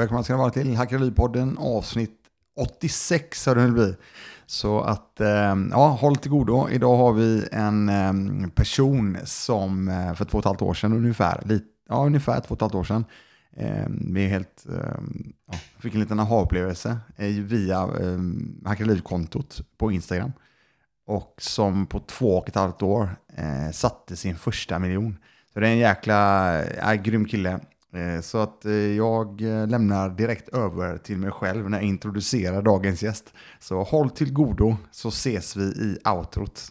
Välkomna ska ni vara till Hackeripodden avsnitt 86 har det nu blivit. Så att, ehm, ja, håll till godo. Idag har vi en ehm, person som eh, för två och ett halvt år sedan ungefär, lite, ja ungefär två och ett halvt år sedan, ehm, vi är helt, ja, fick en liten aha-upplevelse eh, via eh, Hackerliv-kontot på Instagram. Och som på två och ett halvt år eh, satte sin första miljon. Så det är en jäkla, ja, grym kille. Eh, så att eh, jag eh, lämnar direkt över till mig själv när jag introducerar dagens gäst. Så håll till godo så ses vi i outrot.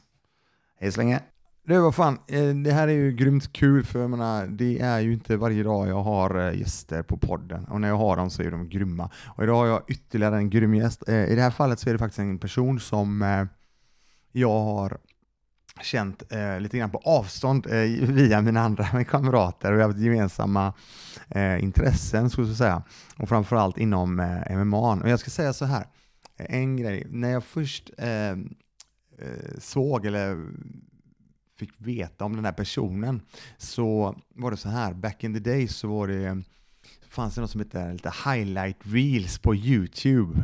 Hej så länge! Du, vad fan, det här är ju grymt kul för jag menar, det är ju inte varje dag jag har gäster på podden och när jag har dem så är de grymma. Och idag har jag ytterligare en grym gäst. I det här fallet så är det faktiskt en person som jag har känt eh, lite grann på avstånd eh, via mina andra kamrater och vi har haft gemensamma eh, intressen, skulle jag säga. Och framförallt inom eh, MMA. Och jag ska säga så här, en grej. När jag först ehm, eh, såg eller fick veta om den här personen så var det så här, back in the days så var det, fanns det något som hette lite highlight reels på YouTube.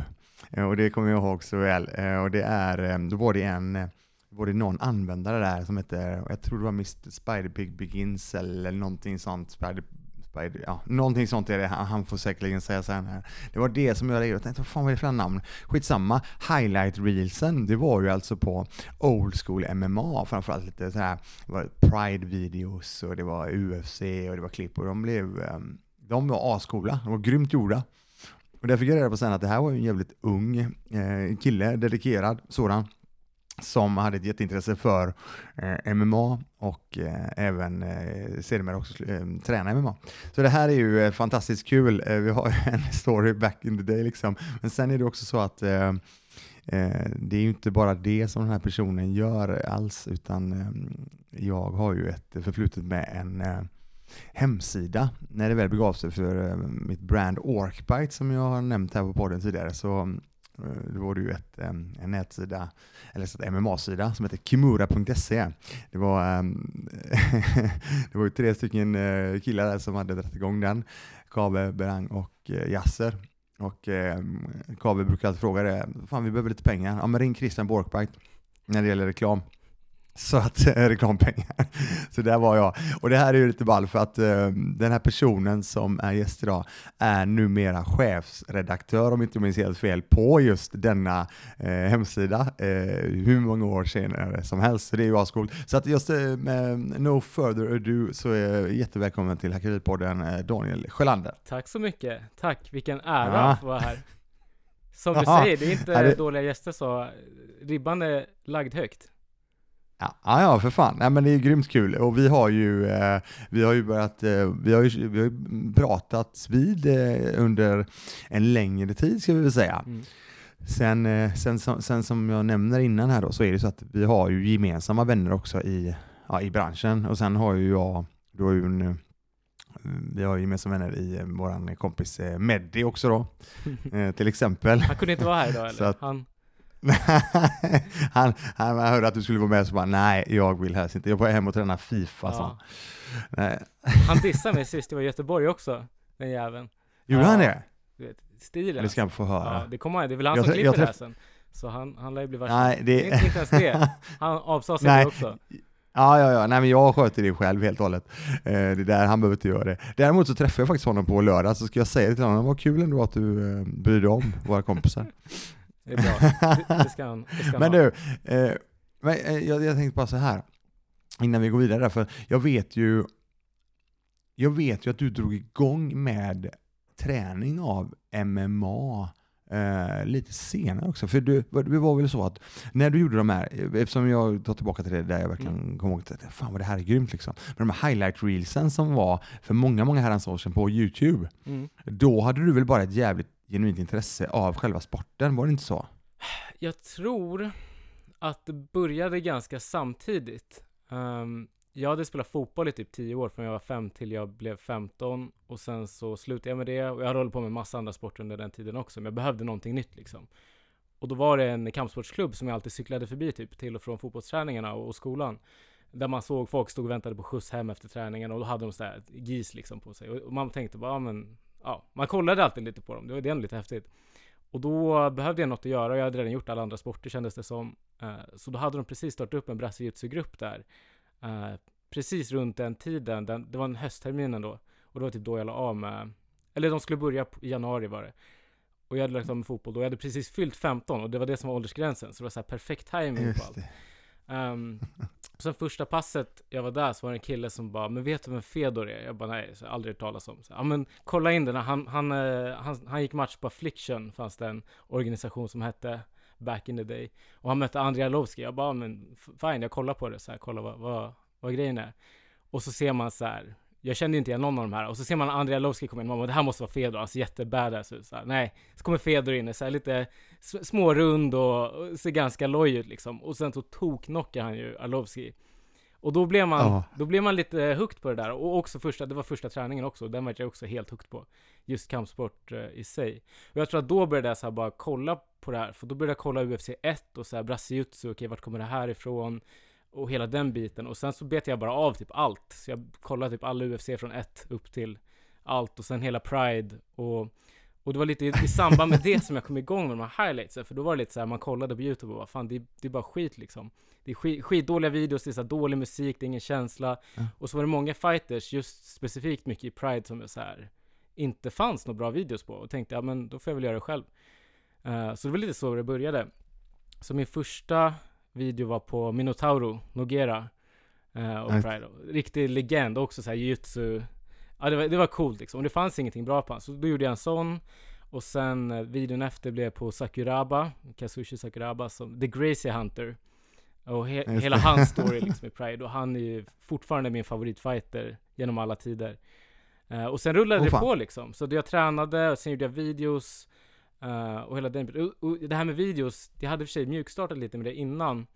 Eh, och det kommer jag ihåg så väl. Eh, och det är, ehm, då var det en var det någon användare där som hette, jag tror det var Mr Spiderpig Begins eller någonting sånt. Spider, Spider, ja, någonting sånt är det, han får säkerligen säga sen här. Det var det som jag reagerade, jag tänkte vad fan var det för namn? Skitsamma, highlight reelsen, det var ju alltså på old school MMA, framförallt lite så här, det var Pride-videos och det var UFC och det var klipp och de blev, ehm, de var ascoola, de var grymt gjorda. Och där fick jag reda på sen att det här var ju en jävligt ung eh, kille, dedikerad sådan som hade ett jätteintresse för eh, MMA och eh, även eh, sedermera också eh, träna MMA. Så det här är ju eh, fantastiskt kul. Eh, vi har en story back in the day liksom. Men sen är det också så att eh, eh, det är ju inte bara det som den här personen gör alls, utan eh, jag har ju ett förflutet med en eh, hemsida när det väl begav sig för eh, mitt brand Orkbite som jag har nämnt här på podden tidigare. Så då var det ju ett, eh, en nätsida, eller en MMA-sida som heter kimura.se. Det var, ehm, det var ju tre stycken eh, killar där som hade dragit igång den, Kave, Berang och eh, Yasser. Och ehm, Kave brukar alltid fråga det, fan vi behöver lite pengar, ja men ring Christian Borkbite när det gäller reklam så att eh, reklampengar. Så där var jag. Och det här är ju lite ball för att uh, den här personen som är gäst idag är numera chefsredaktör, om inte minns helt fel, på just denna uh, hemsida uh, hur många år senare som helst. Så det är ju ascoolt. Så att just med no further ado så är jättevälkommen till Hackeripodden Daniel Sjölander. Tack så mycket. Tack, vilken ära ja. att vara här. Som du Aha. säger, det är inte ja, det... dåliga gäster så ribban är lagd högt. Ja, ja, för fan. Nej, men det är grymt kul. Och vi har ju, eh, vi har ju börjat, eh, vi har ju, vi har ju pratats vid eh, under en längre tid, ska vi väl säga. Mm. Sen, eh, sen, sen, sen, som jag nämner innan här då, så är det så att vi har ju gemensamma vänner också i, ja, i branschen. Och sen har ju jag, du har ju en, eh, vi har gemensamma vänner i eh, vår kompis Meddi också då, till exempel. Han kunde inte vara här idag eller? Att, han han, han hörde att du skulle vara med så bara, nej jag vill helst inte, jag får hem och träna Fifa. Ja. Han dissade mig sist jag var i Göteborg också, den jäveln. Gjorde ja, han det? Du vet, stilen. Det ska han få höra. Ja, det kommer det är väl han som klipper det här sen. Så han, han lär ju bli värsta. Nej, det... Inte, inte ens det. Han avsade sig det också. Ja, ja, ja. Nej, men jag sköter det själv helt och hållet. Eh, det där, han behöver inte göra det. Däremot så träffade jag faktiskt honom på lördag, så ska jag säga det till honom, vad kul ändå att du eh, bryr dig om våra kompisar. Det är bra. Det, ska han, det ska Men du, eh, eh, jag, jag tänkte bara så här innan vi går vidare, för jag vet ju jag vet ju att du drog igång med träning av MMA eh, lite senare också. För du, det var väl så att när du gjorde de här, eftersom jag tar tillbaka till det där jag verkligen mm. kommer ihåg att fan vad det här är grymt liksom. Men de här highlight reelsen som var för många, många herrans år sedan på YouTube. Mm. Då hade du väl bara ett jävligt genuint intresse av själva sporten, var det inte så? Jag tror att det började ganska samtidigt. Um, jag hade spelat fotboll i typ 10 år, från jag var 5 till jag blev 15 och sen så slutade jag med det och jag hade hållit på med massa andra sporter under den tiden också, men jag behövde någonting nytt liksom. Och då var det en kampsportsklubb som jag alltid cyklade förbi typ till och från fotbollsträningarna och, skolan. Där man såg folk stod och väntade på skjuts hem efter träningen och då hade de sådär GIS liksom på sig. Och man tänkte bara, ja men ja, man kollade alltid lite på dem. Det var det ändå lite häftigt. Och då behövde jag något att göra och jag hade redan gjort alla andra sporter kändes det som. Eh, så då hade de precis startat upp en brasiliutsu-grupp där. Eh, precis runt den tiden, den, det var en höstterminen då. Och det var typ då jag la av med, eller de skulle börja i januari var det. Och jag hade lagt av med fotboll då. Jag hade precis fyllt 15 och det var det som var åldersgränsen. Så det var så här perfekt timing på allt. Um, sen första passet jag var där så var det en kille som bara, men vet du vem Fedor är? Jag bara, nej, så jag aldrig hört talas om. Ja men kolla in den, han, han, eh, han, han gick match på Affliction, fanns det en organisation som hette back in the day. Och han mötte Andrei Arlovski. Jag bara, men fine, jag kollar på det så här, kolla vad, vad, vad grejen är. Och så ser man så här, jag kände inte igen någon av de här. Och så ser man Andrei Arlovski komma in, man bara, det här måste vara Fedor, ser jättebadass ut. Så här, nej, så kommer Fedor in, så här, lite smårund och, och ser ganska loj ut liksom. Och sen så toknockar han ju Arlovski. Och då blev man, oh. då blev man lite hooked på det där. Och också första, det var första träningen också, den var jag också helt hooked på. Just kampsport uh, i sig. Och jag tror att då började jag så bara kolla på det här, för då började jag kolla UFC 1 och så här brasiliutsu, okej okay, vart kommer det här ifrån? Och hela den biten. Och sen så bet jag bara av typ allt. Så jag kollade typ alla UFC från ett upp till allt och sen hela Pride och och det var lite i, i samband med det som jag kom igång med de här highlightsen, för då var det lite så här, man kollade på YouTube och bara fan det, det är bara skit liksom. Det är skit, skitdåliga videos, det är så här, dålig musik, det är ingen känsla. Mm. Och så var det många fighters, just specifikt mycket i Pride som jag så här, inte fanns några bra videos på. Och tänkte, ja men då får jag väl göra det själv. Uh, så det var lite så det började. Så min första video var på Minotauro Nogera uh, och Pride. Riktig legend också såhär jujutsu. Ja det var, det var coolt liksom. Och det fanns ingenting bra på honom. Så då gjorde jag en sån. Och sen uh, videon efter blev på Sakuraba, Kazushi Sakuraba, som The Gracie Hunter. Och he hela hans story liksom i Pride. Och han är ju fortfarande min favoritfighter genom alla tider. Uh, och sen rullade oh, det på liksom. Så jag tränade, och sen gjorde jag videos. Uh, och hela den och, och det här med videos, jag hade för sig mjukstartat lite med det innan.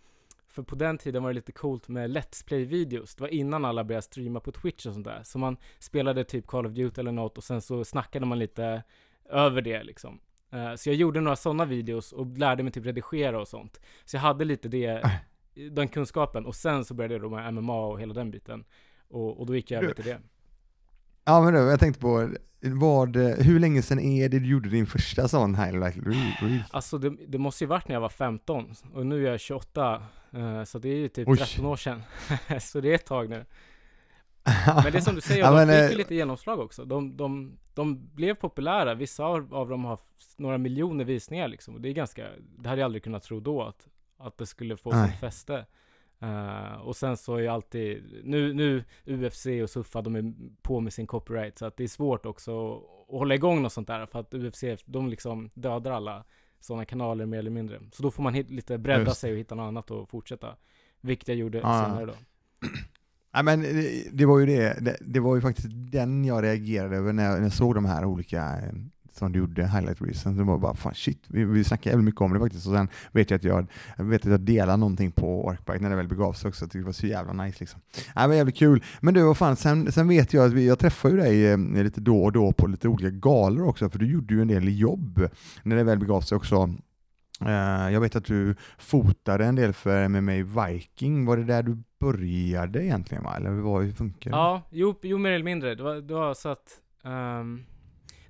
För på den tiden var det lite coolt med Let's Play-videos. Det var innan alla började streama på Twitch och sånt där. Så man spelade typ Call of Duty eller något och sen så snackade man lite över det liksom. Uh, så jag gjorde några sådana videos och lärde mig typ redigera och sånt. Så jag hade lite det, den kunskapen. Och sen så började jag då med MMA och hela den biten. Och, och då gick jag över till det. Ja men då, jag tänkte på, vad, hur länge sedan är det du gjorde din första sån highlight reel? Alltså det, det, måste ju varit när jag var 15 och nu är jag 28 uh, Så det är ju typ Oj. 13 år sedan. Så det är ett tag nu. Men det är som du säger, ja, de fick ju äh... lite genomslag också. De, de, de blev populära, vissa av dem har några miljoner visningar liksom. Och det är ganska Det hade jag aldrig kunnat tro då att, att det skulle få sånt fäste Uh, och sen så är ju alltid, nu, nu UFC och Suffa, de är på med sin copyright, så att det är svårt också att, hålla igång något sånt där, för att UFC, de liksom dödar alla sådana kanaler mer eller mindre. Så då får man hit, lite bredda sig och hitta något annat och fortsätta. Vilket jag gjorde ah. senare då. Nej men det, det var ju det, det, det, var ju faktiskt den jag reagerade över när jag, när jag såg de här olika eh, som du gjorde, highlight Reason, det var bara fan shit, vi, vi snackade jävligt mycket om det faktiskt och sen vet jag att jag, jag vet att jag delade någonting på Orkbike när det väl begav sig också, jag tyckte det var så jävla nice liksom. Äh, det var jävligt kul. Men du, vad fan, sen, sen vet jag att vi, jag träffar ju dig eh, lite då och då på lite olika galor också, för du gjorde ju en del jobb när det väl begav sig också. Uh, jag vet att du fotade en del för MMA Viking, var det där du började egentligen va? Eller hur funkar det? Ja, jo, jo mer eller mindre. Det var, det var så att um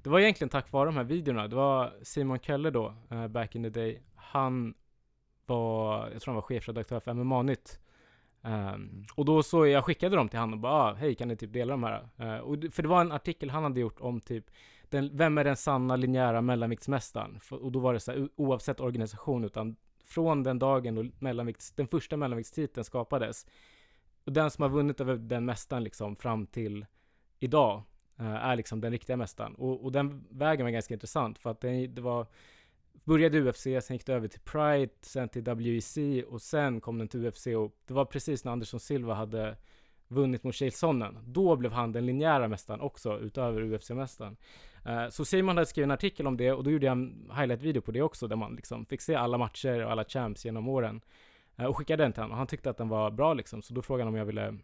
det var egentligen tack vare de här videorna. Det var Simon Keller då, uh, back in the day. Han var, jag tror han var chefredaktör för MMA-nytt. Um. Ehm, och då så, jag skickade dem till honom och bara, ah, hej kan ni typ dela de här? Uh, och, för det var en artikel han hade gjort om typ, den, vem är den sanna linjära mellanviktsmästaren? För, och då var det så här, oavsett organisation, utan från den dagen då mellanvikts, den första mellanviktstiteln skapades, och den som har vunnit över den mästaren liksom fram till idag, Eh, är liksom den riktiga mästaren. Och, och, den vägen var ganska intressant för att det, det var Började UFC, sen gick det över till Pride, sen till WEC och sen kom den till UFC och det var precis när Anderson Silva hade vunnit mot Chael Då blev han den linjära mästaren också, utöver UFC-mästaren. Eh, så Simon hade skrivit en artikel om det och då gjorde jag en highlight-video på det också, där man liksom fick se alla matcher och alla champs genom åren. Eh, och skickade den till honom och han tyckte att den var bra liksom, så då frågade han om jag ville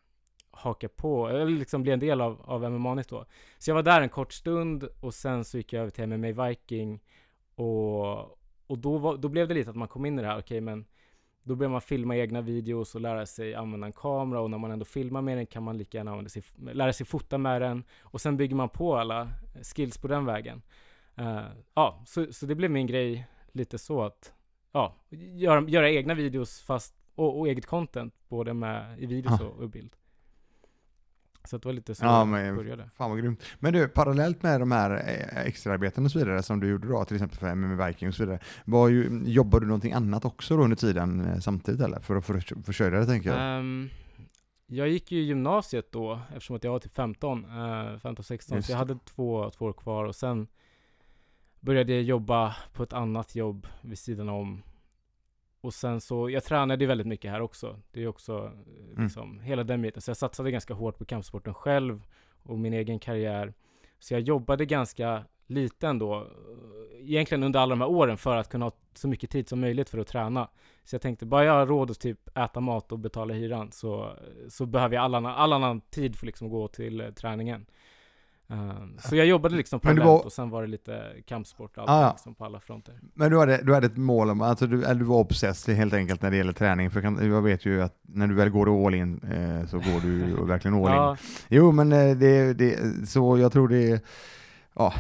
haka på, eller liksom bli en del av, av MMA då. Så jag var där en kort stund och sen så gick jag över till MMA Viking och, och då, var, då blev det lite att man kom in i det här, okej okay, men då börjar man filma egna videos och lära sig använda en kamera och när man ändå filmar med den kan man lika gärna använda sig, lära sig fota med den och sen bygger man på alla skills på den vägen. Uh, ja, så, så det blev min grej lite så att ja, göra, göra egna videos fast och, och eget content både med i videos och, och bild. Så det var lite så ja, men, började. Fan vad grymt. Men du, parallellt med de här eh, extraarbeten och så vidare som du gjorde då, till exempel för MMA Viking och så vidare, var ju, jobbade du någonting annat också då under tiden eh, samtidigt eller? För att för, försörja dig tänker jag. Um, jag gick ju gymnasiet då, eftersom att jag var typ 15, uh, 15-16, så jag hade två, två år kvar och sen började jag jobba på ett annat jobb vid sidan om och sen så, jag tränade ju väldigt mycket här också. Det är också eh, mm. liksom mm. hela den biten. Så jag satsade ganska hårt på kampsporten själv och min egen karriär. Så jag jobbade ganska lite ändå, eh, egentligen under alla de här åren för att kunna ha så mycket tid som möjligt för att träna. Så jag tänkte, bara jag har råd att typ äta mat och betala hyran så, så behöver jag all annan, all annan tid för liksom att gå till eh, träningen. Um, så jag jobbade liksom parallellt var... och sen var det lite kampsport och allt, liksom på alla fronter. Men du hade, du hade ett mål om, alltså du, du var obsessed helt enkelt när det gäller träning, för jag vet ju att när du väl går all in eh, så går du verkligen all in. ja. Jo men eh, det, det, så jag tror det, ja,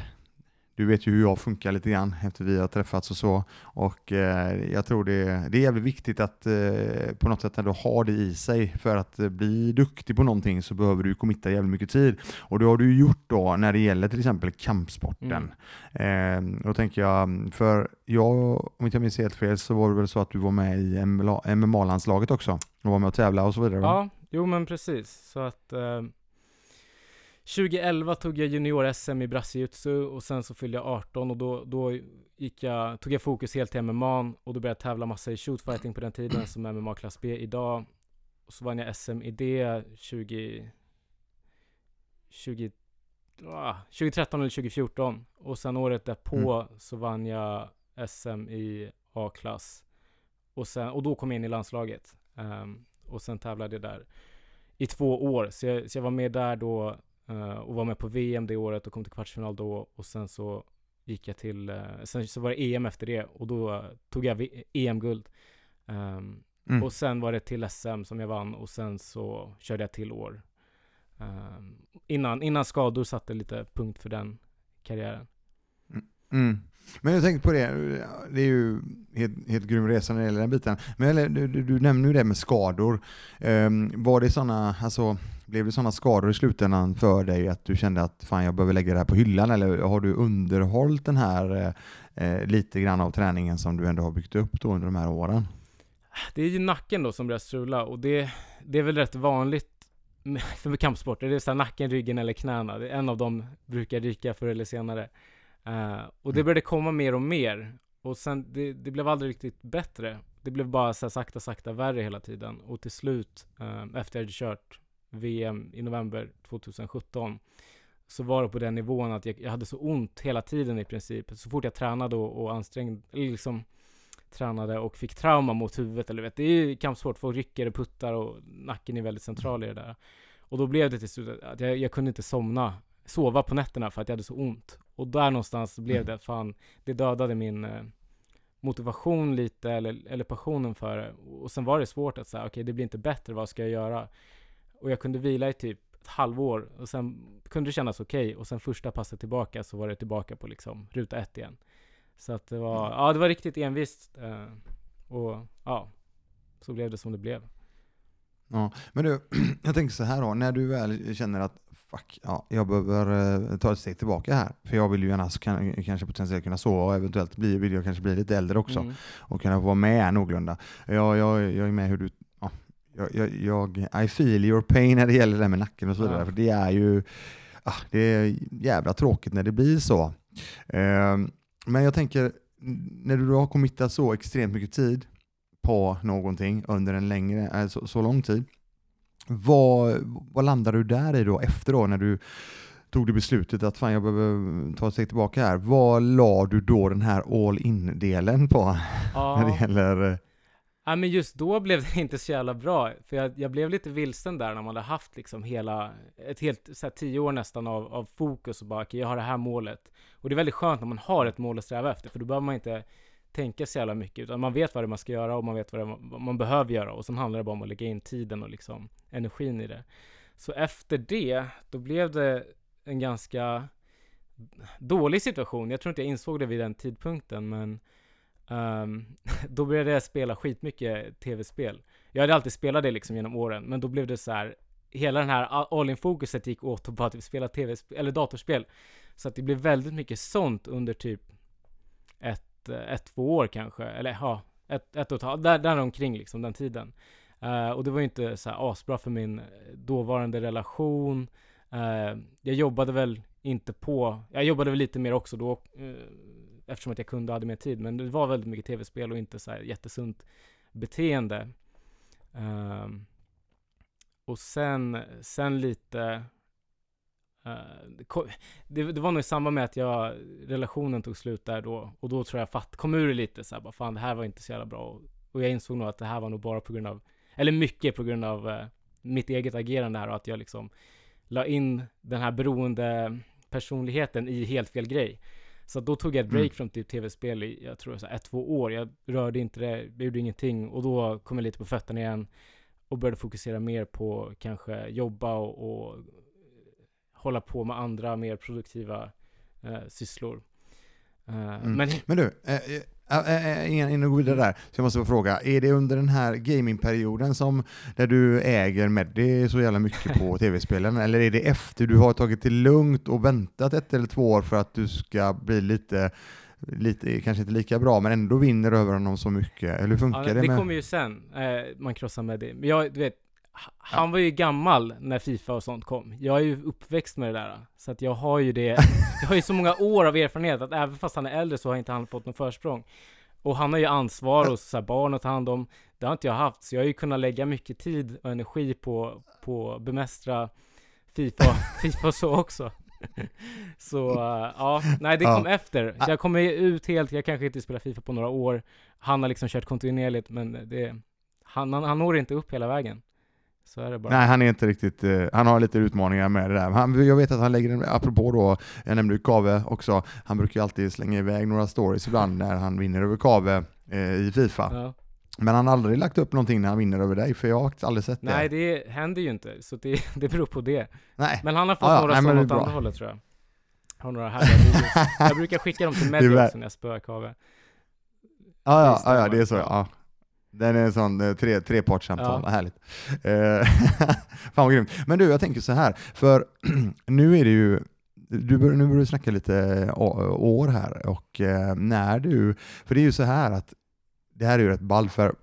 du vet ju hur jag funkar lite grann efter vi har träffats och så. Och eh, jag tror det, det är jävligt viktigt att eh, på något sätt ändå ha det i sig. För att eh, bli duktig på någonting så behöver du committa jävligt mycket tid. Och det har du gjort då när det gäller till exempel kampsporten. Mm. Eh, då tänker jag, för jag, om inte jag minns helt fel så var det väl så att du var med i MMA-landslaget också? Och var med och tävlade och så vidare? Va? Ja, jo men precis. Så att eh, 2011 tog jag junior-SM i brassejutsu och sen så fyllde jag 18 och då, då gick jag, tog jag fokus helt till MMA och då började jag tävla massa i shootfighting på den tiden som MMA klass B idag. Och så vann jag SM i det 20, 20, ah, 2013 eller 2014 och sen året därpå mm. så vann jag SM i A-klass och, sen, och då kom jag in i landslaget um, och sen tävlade jag där i två år. Så jag, så jag var med där då och var med på VM det året och kom till kvartsfinal då och sen så gick jag till, uh, sen så var det EM efter det och då uh, tog jag EM-guld. Um, mm. Och sen var det till SM som jag vann och sen så körde jag till år. Um, innan, innan skador satte lite punkt för den karriären. Mm. mm. Men jag tänkte på det, det är ju helt, helt grym resa när det gäller den biten. Men du, du, du nämner ju det med skador. Um, var det sådana, alltså blev det sådana skador i slutändan för dig att du kände att fan jag behöver lägga det här på hyllan eller har du underhållit den här eh, lite grann av träningen som du ändå har byggt upp då under de här åren? Det är ju nacken då som börjar strula och det, det är väl rätt vanligt för kampsporter. Det är så nacken, ryggen eller knäna. En av dem brukar ryka förr eller senare. Uh, och det mm. började komma mer och mer. Och sen, det, det blev aldrig riktigt bättre. Det blev bara så sakta, sakta värre hela tiden. Och till slut, uh, efter jag hade kört VM i november 2017 så var det på den nivån att jag, jag, hade så ont hela tiden i princip. Så fort jag tränade och, och ansträngde, liksom tränade och fick trauma mot huvudet, eller vet, det är ju kampsport, folk rycker och puttar och nacken är väldigt central i det där. Och då blev det till slut att jag, jag kunde inte somna, sova på nätterna för att jag hade så ont. Och där någonstans blev det, fan, det dödade min eh, motivation lite, eller, eller passionen för det. Och sen var det svårt att säga, okej okay, det blir inte bättre, vad ska jag göra? Och jag kunde vila i typ ett halvår och sen kunde det kännas okej okay. och sen första passet tillbaka så var det tillbaka på liksom ruta ett igen. Så att det var, mm. ja det var riktigt envist. Eh, och ja, så blev det som det blev. Ja, men du, jag tänker så här då, när du väl känner att fuck, ja, jag behöver eh, ta ett steg tillbaka här, för jag vill ju gärna kan, kanske potentiellt kunna sova och eventuellt bli, vill jag kanske bli lite äldre också mm. och kunna vara med någorlunda. Jag, jag, jag är med hur du jag, jag, jag, I feel your pain när det gäller det där med nacken och så vidare, ja. för det är ju ah, det är jävla tråkigt när det blir så. Eh, men jag tänker, när du har committat så extremt mycket tid på någonting under en längre, äh, så, så lång tid, vad, vad landar du där i då efter då när du tog det beslutet att fan jag behöver ta ett steg tillbaka här. Vad la du då den här all in-delen på? Ja. när det gäller Ja men just då blev det inte så jävla bra, för jag, jag blev lite vilsen där när man hade haft liksom hela, ett helt, så här, tio år nästan av, av fokus och bara, okay, jag har det här målet. Och det är väldigt skönt när man har ett mål att sträva efter, för då behöver man inte tänka så jävla mycket, utan man vet vad det är man ska göra och man vet vad, det vad man behöver göra och sen handlar det bara om att lägga in tiden och liksom energin i det. Så efter det, då blev det en ganska dålig situation. Jag tror inte jag insåg det vid den tidpunkten, men um, då började jag spela skitmycket tv-spel. Jag hade alltid spelat det liksom genom åren, men då blev det så här, hela den här all-in-fokuset gick åt att bara typ spela tv eller datorspel. Så att det blev väldigt mycket sånt under typ ett, ett två år kanske, eller ja, ett, ett och ett halvt, där, där omkring liksom, den tiden. Uh, och det var ju inte så här asbra för min dåvarande relation. Uh, jag jobbade väl inte på, jag jobbade väl lite mer också då, uh, eftersom att jag kunde och hade mer tid, men det var väldigt mycket tv-spel och inte så här jättesunt beteende. Um, och sen, sen lite uh, det, det, var nog i samband med att jag, relationen tog slut där då, och då tror jag fatt, kom ur det lite så här, bara fan det här var inte så jävla bra. Och, och jag insåg nog att det här var nog bara på grund av, eller mycket på grund av uh, mitt eget agerande här och att jag liksom la in den här beroende personligheten i helt fel grej. Så då tog jag ett break mm. från typ tv-spel i, jag tror så ett, två år. Jag rörde inte det, jag gjorde ingenting och då kom jag lite på fötterna igen och började fokusera mer på kanske jobba och, och hålla på med andra mer produktiva eh, sysslor. Uh, mm. men, men, du, eh, äh, innan du går vidare där, så jag måste få fråga, är det under den här gamingperioden som, där du äger Meddi så jävla mycket på tv-spelen, eller är det efter du har tagit det lugnt och väntat ett eller två år för att du ska bli lite lite, kanske inte lika bra, men ändå vinner över honom så mycket. Eller hur funkar ja, det? Det med? kommer ju sen, eh, man krossar med det. Men jag, du vet, han var ju gammal när Fifa och sånt kom. Jag är ju uppväxt med det där. Så att jag har ju det, jag har ju så många år av erfarenhet att även fast han är äldre så har inte han fått någon försprång. Och han har ju ansvar och så barn att ta hand om. Det har inte jag haft, så jag har ju kunnat lägga mycket tid och energi på, på bemästra Fifa, Fifa och så också. så uh, ja, nej det kom ja. efter. Så jag kommer ut helt, jag kanske inte spelar Fifa på några år. Han har liksom kört kontinuerligt men det, han, han, han når inte upp hela vägen. Så är det bara. Nej, han är inte riktigt, uh, han har lite utmaningar med det där. Han, jag vet att han lägger, apropå då, jag nämnde ju Kave också, han brukar ju alltid slänga iväg några stories ibland när han vinner över Kave uh, i Fifa. Ja. Men han har aldrig lagt upp någonting när han vinner över dig, för jag har aldrig sett det. Nej, det händer ju inte, så det, det beror på det. Nej. Men han har fått ja, några sådana åt andra hållet tror jag. Har några härliga videos. Jag brukar skicka dem till också när jag spöar Kave. Ja, ja, ja, det är så ja. Den är en sån eh, tre, trepartssamtal, ja. härligt. Eh, fan vad grymt. Men du, jag tänker så här, för nu är det ju du bör, nu börjar du snacka lite år här och eh, när du, för det är ju så här att det här är ju rätt ball för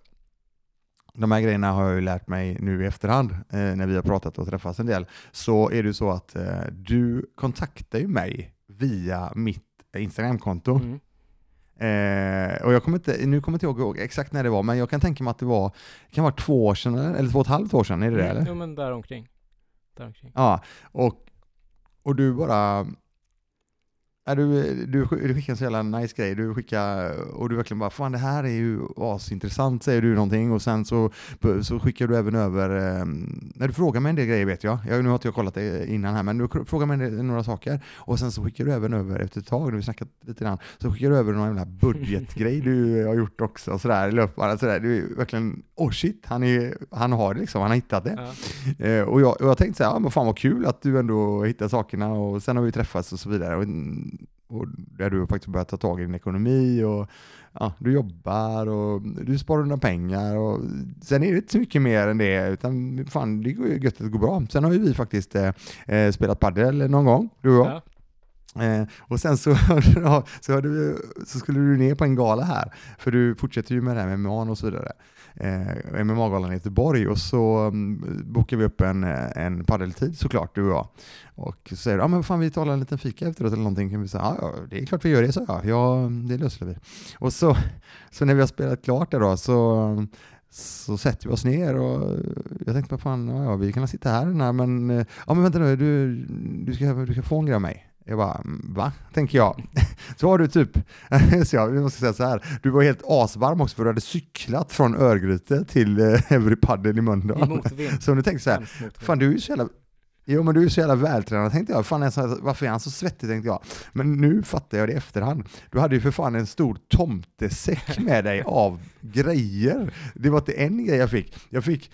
de här grejerna har jag ju lärt mig nu i efterhand eh, när vi har pratat och träffats en del. Så är det så att eh, du kontaktar ju mig via mitt Instagramkonto. Mm. Eh, och jag kommer inte, nu kommer jag inte ihåg exakt när det var, men jag kan tänka mig att det var, det kan vara två år sedan eller två och ett halvt år sedan, är det mm, det eller? Jo men däromkring. däromkring. Ja, och, och du bara Ja, du, du, du skickar en så jävla nice grej, du skickar, och du verkligen bara fan det här är ju asintressant säger du någonting och sen så, så skickar du även över, eh, när du frågar mig en del grejer vet jag, jag nu har inte jag kollat det innan här men du frågar mig några saker och sen så skickar du även över efter ett tag, när vi snackat lite grann, så skickar du över någon jävla budgetgrej du har gjort också sådär, löpbara sådär, du är verkligen, oh shit, han, är, han har det liksom, han har hittat det. Ja. Eh, och, jag, och jag tänkte såhär, ja, men fan vad kul att du ändå hittar sakerna och sen har vi träffats och så vidare. Och, och där du faktiskt börjat ta tag i din ekonomi och ja, du jobbar och du sparar dina pengar och sen är det inte så mycket mer än det utan fan det går ju gött att det går bra. Sen har ju vi faktiskt eh, eh spelat padel någon gång, du och jag. Ja. Eh, och sen så, så, du, så, skulle du ner på en gala här, för du fortsätter ju med det här med MMA och så vidare eh, MMA-galan i Göteborg och så mm, um, bokade vi upp en, eh, en paddeltid såklart, du och jag. Och så säger du, ja men fan vi talar en liten fika efteråt eller någonting. Kan vi säga, ja det är klart vi gör det, så jag. Ja, det löser vi. Och så, så när vi har spelat klart det då så så sätter vi oss ner och jag tänkte, vad fan, ja, vi kan sitta här, men, eh, ja men vänta nu, du, du, ska, du ska få en grej av mig. Jag bara, va? Tänker jag. Så har du typ, så jag måste säga så här, du var helt asvarm också för du hade cyklat från Örgryte till eh, Every Paddle i Mölndal. Så du tänkte så här, fan du är ju så jävla Jo men du är så jävla vältränad tänkte jag. Fan, varför är han så svettig tänkte jag. Men nu fattar jag det i efterhand. Du hade ju för fan en stor tomtesäck med dig av grejer. Det var inte en grej jag fick. Jag fick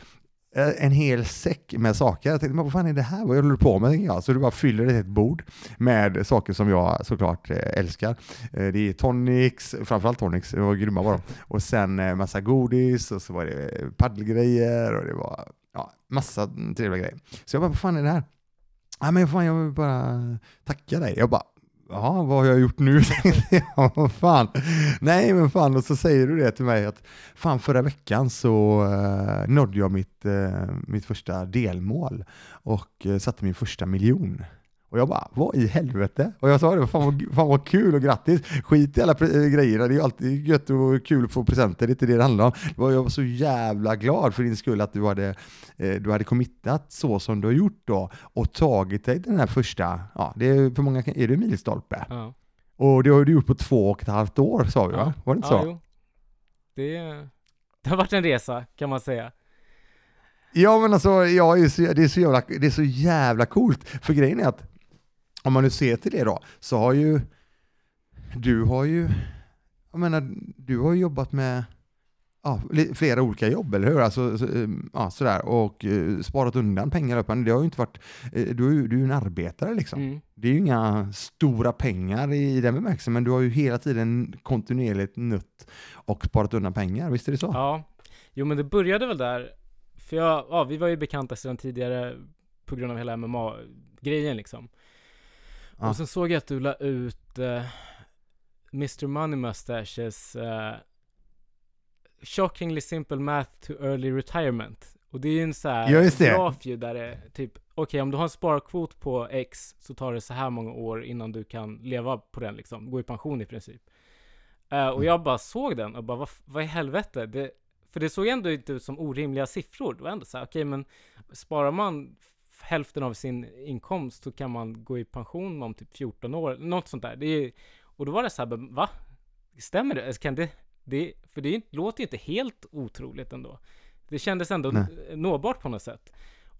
Eh, en hel säck med saker. Jag tänkte, vad fan är det här? Vad håller du på med? jag. Så du bara fyller ett bord med saker som jag såklart eh, älskar. Eh, det är tonics, framförallt tonics, det var grymma var de. Och sen massa godis och så var det paddelgrejer och det var ja, massa trevliga grejer. Så jag bara, vad fan är det här? Nej men fan, jag vill bara tacka dig. Jag bara, ja vad har jag gjort nu? ja, vad fan. Nej men fan, och så säger du det till mig att fan förra veckan så eh, nådde jag mitt, eh, mitt första delmål och eh, satte min första miljon. Och jag bara, vad i helvete? Och jag sa det, fan vad, fan vad kul och grattis. Skit i alla grejerna, det är ju alltid gött och kul att få presenter, det är inte det det handlar om. Jag var så jävla glad för din skull att du hade, eh, du hade committat så som du har gjort då och tagit dig den här första, ja, det är för många, är det milstolpe? Ja. Och det har du gjort på två och ett halvt år sa vi ja. va? Var det inte ja, så? Jo. Det, det har varit en resa kan man säga. Ja men alltså, ja, det, är så, det, är så jävla, det är så jävla coolt. För grejen är att om man nu ser till det då, så har ju du har ju, jag menar, du har jobbat med ja, flera olika jobb, eller hur? Alltså, så, ehm, ja, sådär, och uh, sparat undan pengar. Det har ju inte varit, uh, du, är ju, du är ju en arbetare liksom. Mm. Det är ju inga stora pengar i, i den bemärkelsen, men du har ju hela tiden kontinuerligt nött och sparat undan pengar, visst är det så? Ja, jo men det började väl där, för jag, ja, vi var ju bekanta sedan tidigare på grund av hela MMA-grejen liksom. Och sen såg jag att du la ut uh, eh, Mr Money Mustaches uh, Shockingly Simple Math to Early Retirement. Och det är ju en sån här graf ju där det typ, okej okay, om du har en sparkvot på X så tar det så här många år innan du kan leva på den liksom, gå i pension i princip. Uh, och mm. jag bara såg den och bara, vad, vad i helvete? Det, för det såg ändå inte ut som orimliga siffror. Det var ändå så här, okej okay, men sparar man hälften av sin inkomst så kan man gå i pension om typ 14 år, något sånt där. Det är, och då var det så här, va? Stämmer det? Kan det, det för det låter ju inte helt otroligt ändå. Det kändes ändå Nej. nåbart på något sätt.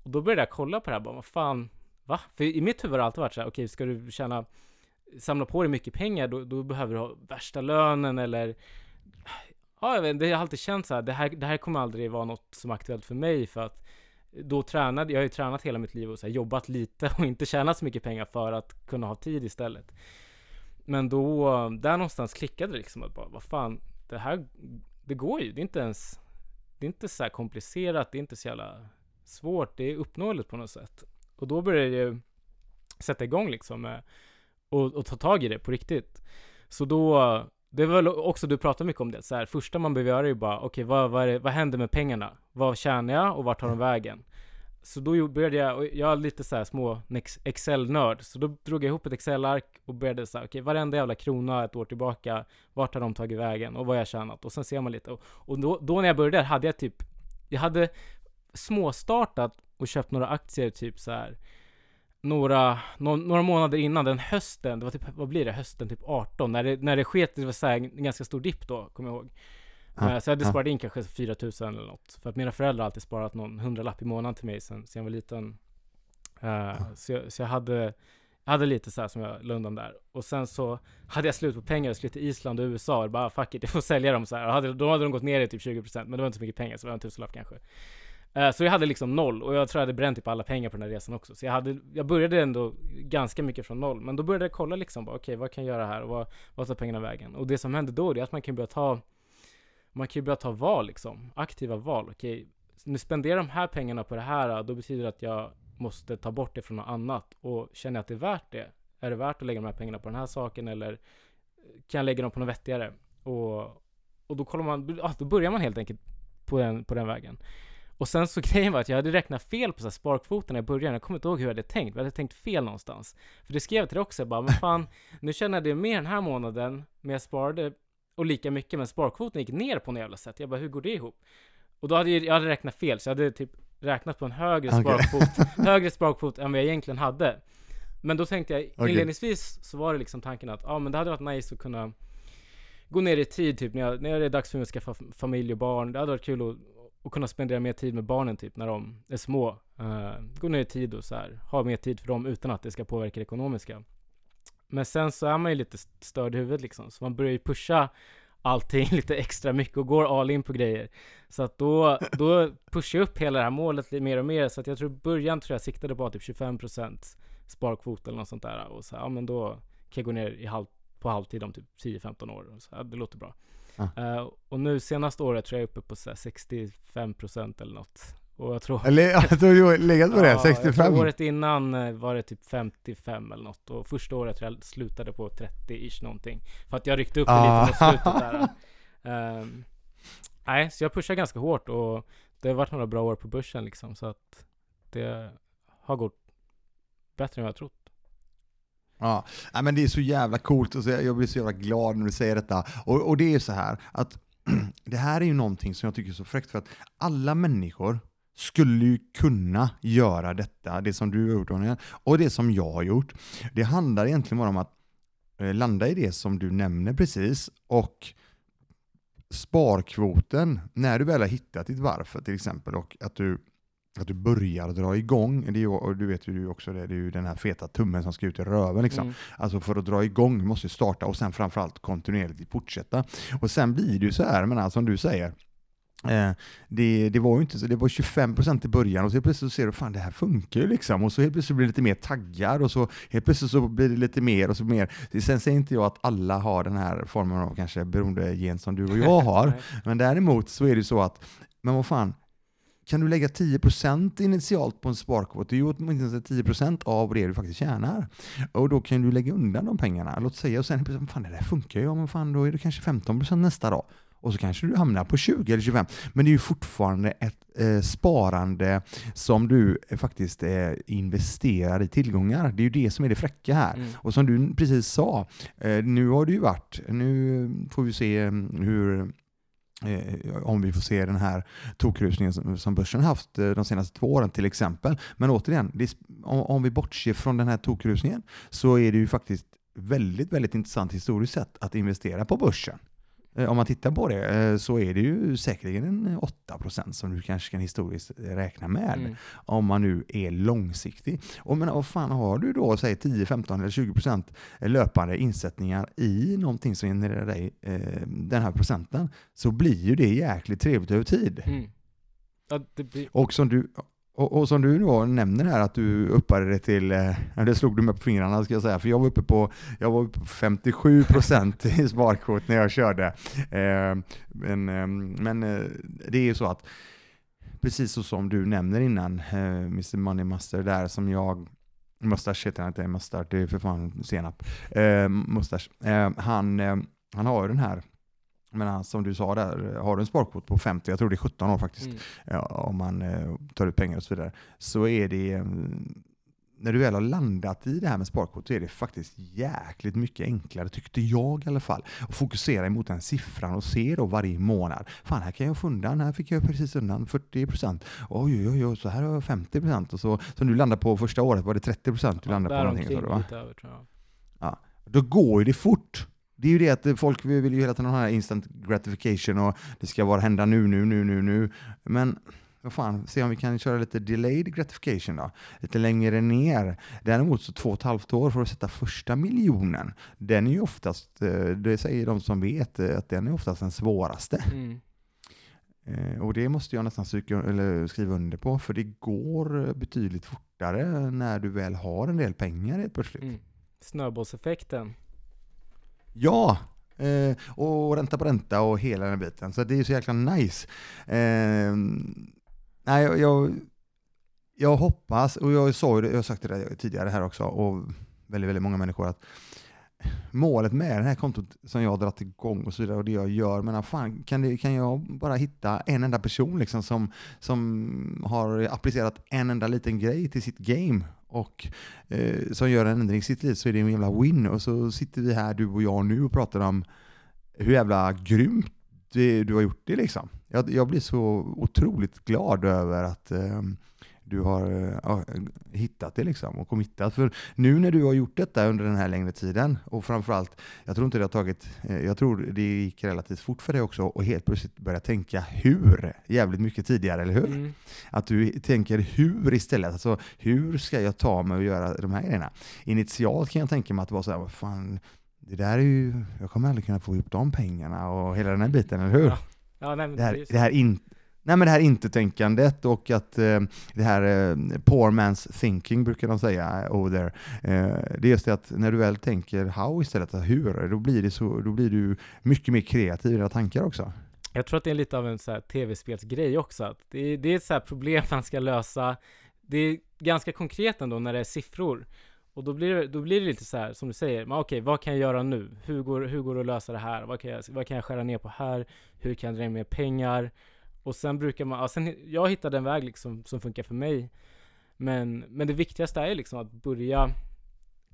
Och då började jag kolla på det här, bara, vad fan, va? För i mitt huvud har det alltid varit så här, okej, okay, ska du tjäna, samla på dig mycket pengar, då, då behöver du ha värsta lönen eller Ja, jag vet, det har alltid känts så här, det här, det här kommer aldrig vara något som är aktuellt för mig för att då tränade, jag har ju tränat hela mitt liv och så här, jobbat lite och inte tjänat så mycket pengar för att kunna ha tid istället. Men då, där någonstans klickade det liksom att bara, vad fan, det här, det går ju, det är inte ens, det är inte så här komplicerat, det är inte så jävla svårt, det är uppnåeligt på något sätt. Och då började jag ju sätta igång liksom med, och, och ta tag i det på riktigt. Så då det var väl också, du pratade mycket om det, så här, första man behöver göra är ju bara, okej okay, vad, vad, vad händer med pengarna? Vad tjänar jag och vart tar de vägen? Så då började jag, och jag är lite så här små Excel-nörd, så då drog jag ihop ett Excel-ark och började så här, okej okay, varenda jävla krona ett år tillbaka, vart har de tagit vägen och vad har jag tjänat? Och sen ser man lite, och, och då, då, när jag började hade jag typ, jag hade småstartat och köpt några aktier typ så här några, no, några månader innan, den hösten, det var typ, vad blir det, hösten typ 18, när det, när det sket, det var så här, en ganska stor dipp då, kommer jag ihåg. Ja, uh, så jag hade ja. sparat in kanske 4000 eller något. För att mina föräldrar har alltid sparat någon hundralapp i månaden till mig sen, sen jag var liten. Uh, ja. så, jag, så jag hade, jag hade lite så här som jag la undan där. Och sen så hade jag slut på pengar och skulle till Island och USA och bara ah, fuck it, jag får sälja dem så här. Och hade, då hade de gått ner i typ 20% men det var inte så mycket pengar så det var en tusenlapp kanske. Eh, så jag hade liksom noll och jag tror jag hade bränt typ alla pengar på den här resan också. Så jag, hade, jag började ändå ganska mycket från noll. Men då började jag kolla liksom, okej okay, vad kan jag göra här och vad, vad tar pengarna vägen? Och det som hände då, det är att man kan börja ta, man kan ju börja ta val liksom, aktiva val. Okej, okay, nu spenderar de här pengarna på det här, då betyder det att jag måste ta bort det från något annat. Och känner jag att det är värt det? Är det värt att lägga de här pengarna på den här saken eller kan jag lägga dem på något vettigare? Och, och då kollar man, ja, då börjar man helt enkelt på den, på den vägen. Och sen så grejen var att jag hade räknat fel på så sparkvoten i början. Jag kommer inte ihåg hur jag hade tänkt. Jag hade tänkt fel någonstans. För det skrev jag till dig också. Jag bara, men fan, nu tjänade jag mer den här månaden, men jag sparade och lika mycket, men sparkvoten gick ner på något jävla sätt. Jag bara, hur går det ihop? Och då hade jag, jag hade räknat fel, så jag hade typ räknat på en högre okay. sparkvot, högre sparkvot än vad jag egentligen hade. Men då tänkte jag, okay. inledningsvis så var det liksom tanken att, ja ah, men det hade varit nice att kunna gå ner i tid typ när, jag, när det är dags för mig att skaffa familj och barn. Det hade varit kul att och kunna spendera mer tid med barnen typ när de är små. Uh, gå ner i tid och så här, ha mer tid för dem utan att det ska påverka det ekonomiska. Men sen så är man ju lite störd i huvudet liksom, så man börjar ju pusha allting lite extra mycket och går all in på grejer. Så att då, då pushar jag upp hela det här målet lite mer och mer, så att jag tror i början tror jag siktade på typ 25% sparkvot eller något sånt där och så ja men då kan jag gå ner i halv, på halvtid om typ 10-15 år och så ja, det låter bra. Ah. Uh, och nu senaste året tror jag är uppe på så 65% eller något. Och jag tror... Eller, jag tror du har legat på det? Ja, 65? året innan eh, var det typ 55 eller något. Och första året tror jag slutade på 30-ish någonting. För att jag ryckte upp det ah. lite mot slutet där. Um, nej, så jag pushar ganska hårt och det har varit några bra år på börsen liksom. Så att det har gått bättre än jag trott. Ja, men det är så jävla coolt och jag blir så jävla glad när du säger detta. Och, och det är så här att det här är ju någonting som jag tycker är så fräckt för att alla människor skulle ju kunna göra detta, det som du har gjort Daniel, och det som jag har gjort. Det handlar egentligen bara om att eh, landa i det som du nämner precis och sparkvoten, när du väl har hittat ditt varför till exempel och att du, att du börjar dra igång, det är, och du vet ju också det, det är ju den här feta tummen som ska ut i röven. Liksom. Mm. Alltså för att dra igång måste du starta och sen framförallt kontinuerligt fortsätta. Och sen blir det ju så här, men som du säger, Eh, det, det, var ju inte så, det var 25% i början och så helt plötsligt så ser du fan det här funkar ju liksom. Och så helt plötsligt blir det lite mer taggar och så helt plötsligt så blir det lite mer och så mer. Sen säger inte jag att alla har den här formen av kanske beroendegen som du och jag har, men däremot så är det så att, men vad fan, kan du lägga 10% initialt på en sparkvot, det är ju åtminstone 10% av det du faktiskt tjänar. Och då kan du lägga undan de pengarna, låt säga, och sen, fan det där funkar ju, ja men fan då är det kanske 15% nästa dag och så kanske du hamnar på 20 eller 25. Men det är ju fortfarande ett eh, sparande som du eh, faktiskt eh, investerar i tillgångar. Det är ju det som är det fräcka här. Mm. Och som du precis sa, eh, nu har det ju varit, nu får vi se mm, hur Eh, om vi får se den här tokrusningen som, börsen haft de senaste två åren till exempel. Men återigen, om, vi bortser från den här tokrusningen så är det ju faktiskt väldigt, väldigt intressant historiskt sett att investera på börsen. Eh, om man tittar på det eh, så är det ju säkerligen en 8% som du kanske kan historiskt räkna med. Mm. Om man nu är långsiktig. Och men vad fan har du då, säg 10, 15 eller 20% löpande insättningar i någonting som genererar dig eh, den här procenten så blir ju det jäkligt trevligt över tid. Mm. Ja, blir... Och som du och, och, som du då nämner här att du uppade det till, eh, det slog du mig på fingrarna ska jag säga, för jag var uppe på, jag var uppe på 57 i sparkvot när jag körde. Eh, men, eh, men eh, det är ju så att, precis så som du nämner innan, eh, Mr Money Master där som jag Mustasch heter han inte, Mustasch, det är för fan senap. Eh. Eh, han, eh, han har ju den här men som du sa där, har du en sparkvot på 50, jag tror det är 17 år faktiskt, mm. ja, om man eh, tar ut pengar och så vidare, så är det, eh, när du väl har landat i det här med sparkvot, så är det faktiskt jäkligt mycket enklare, tyckte jag i alla fall, att fokusera emot den siffran och se då varje månad, fan här kan jag få undan, här fick jag precis undan 40%, oj oj oj, så här har jag 50% och så, så nu landar på första året var det 30% du ja, landade på någonting. Va? Över, ja, då går ju det fort. Det är ju det att folk vill ju hela tiden ha instant gratification och det ska vara hända nu, nu, nu, nu, nu. Men vad fan, se om vi kan köra lite delayed gratification då. Lite längre ner. Däremot så två och ett halvt år för att sätta första miljonen. Den är ju oftast, eh, det säger de som vet, eh, att den är oftast den svåraste. Mm. Eh, och det måste jag nästan skriva under på, för det går betydligt fortare när du väl har en del pengar helt plötsligt. Mm. Snöbollseffekten. Ja, eh, och ränta på ränta och hela den biten. Så det är så jäkla nice. Eh, nej, jag, jag hoppas, och jag sa det, jag har sagt det tidigare här också, och väldigt, väldigt många människor, att målet med det här kontot som jag har dragit igång och så vidare och det jag gör, men fan, kan, det, kan jag bara hitta en enda person liksom som, som har applicerat en enda liten grej till sitt game och eh, som gör en ändring i sitt liv så är det en jävla win. Och så sitter vi här, du och jag nu, och pratar om hur jävla grymt det, du har gjort det liksom. Jag, jag blir så otroligt glad över att eh, du har eh, ja, hittat det liksom och committat. För nu när du har gjort detta under den här längre tiden och framförallt, jag tror inte det har tagit, eh, jag tror det gick relativt fort för dig också och helt plötsligt börja tänka hur jävligt mycket tidigare, eller hur? Mm. Att du tänker hur istället, alltså hur ska jag ta mig och göra de här grejerna? Initialt kan jag tänka mig att det var så här, vad fan, det där är ju, jag kommer aldrig kunna få ihop de pengarna och hela den här biten, eller hur? Ja. Ja, nej, det här, det här in, nej men det här inte-tänkandet och att eh, det här eh, poor man's thinking brukar de säga eh, over there. Eh, det är just det att när du väl tänker how istället för hur, då blir, det så, då blir du mycket mer kreativ i dina tankar också. Jag tror att det är lite av en så här tv-spelsgrej också. Att det, är, det är ett så här problem man ska lösa. Det är ganska konkret ändå när det är siffror. Och då blir det, då blir det lite så här som du säger, men okej, vad kan jag göra nu? Hur går, hur går det att lösa det här? Vad kan, jag, vad kan jag skära ner på här? Hur kan jag dra in mer pengar? Och sen brukar man, ja, sen, jag hittade en väg liksom som funkar för mig. Men, men det viktigaste är liksom att börja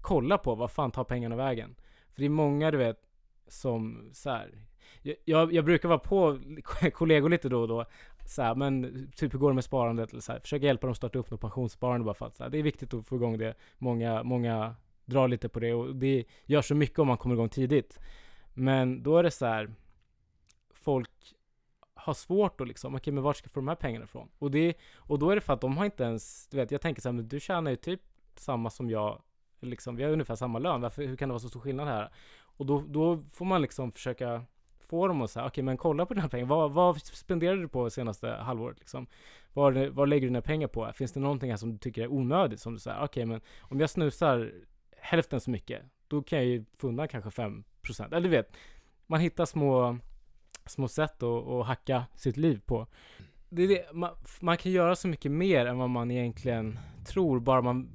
kolla på vad fan tar pengarna vägen? För det är många du vet som så här, jag- jag, brukar vara på kollegor lite då och då så här, men typ hur går det med sparandet? Eller så här, försöka hjälpa dem starta upp något pensionssparande bara för att så här, det är viktigt att få igång det. Många, många drar lite på det och det gör så mycket om man kommer igång tidigt. Men då är det så här, folk har svårt att liksom, okej men vart ska jag få de här pengarna ifrån? Och, det, och då är det för att de har inte ens, du vet, jag tänker så här, men du tjänar ju typ samma som jag, liksom, vi har ungefär samma lön, varför, hur kan det vara så stor skillnad här? Och då, då får man liksom försöka få dem att säga, okej men kolla på den här pengen, vad, vad spenderar du på senaste halvåret liksom? Vad, vad lägger du dina pengar på? Finns det någonting här som du tycker är onödigt? Som du säger, okej men om jag snusar hälften så mycket, då kan jag ju få undan kanske 5%. Eller du vet, man hittar små, små sätt att, att hacka sitt liv på. Det det, man, man kan göra så mycket mer än vad man egentligen tror, bara man,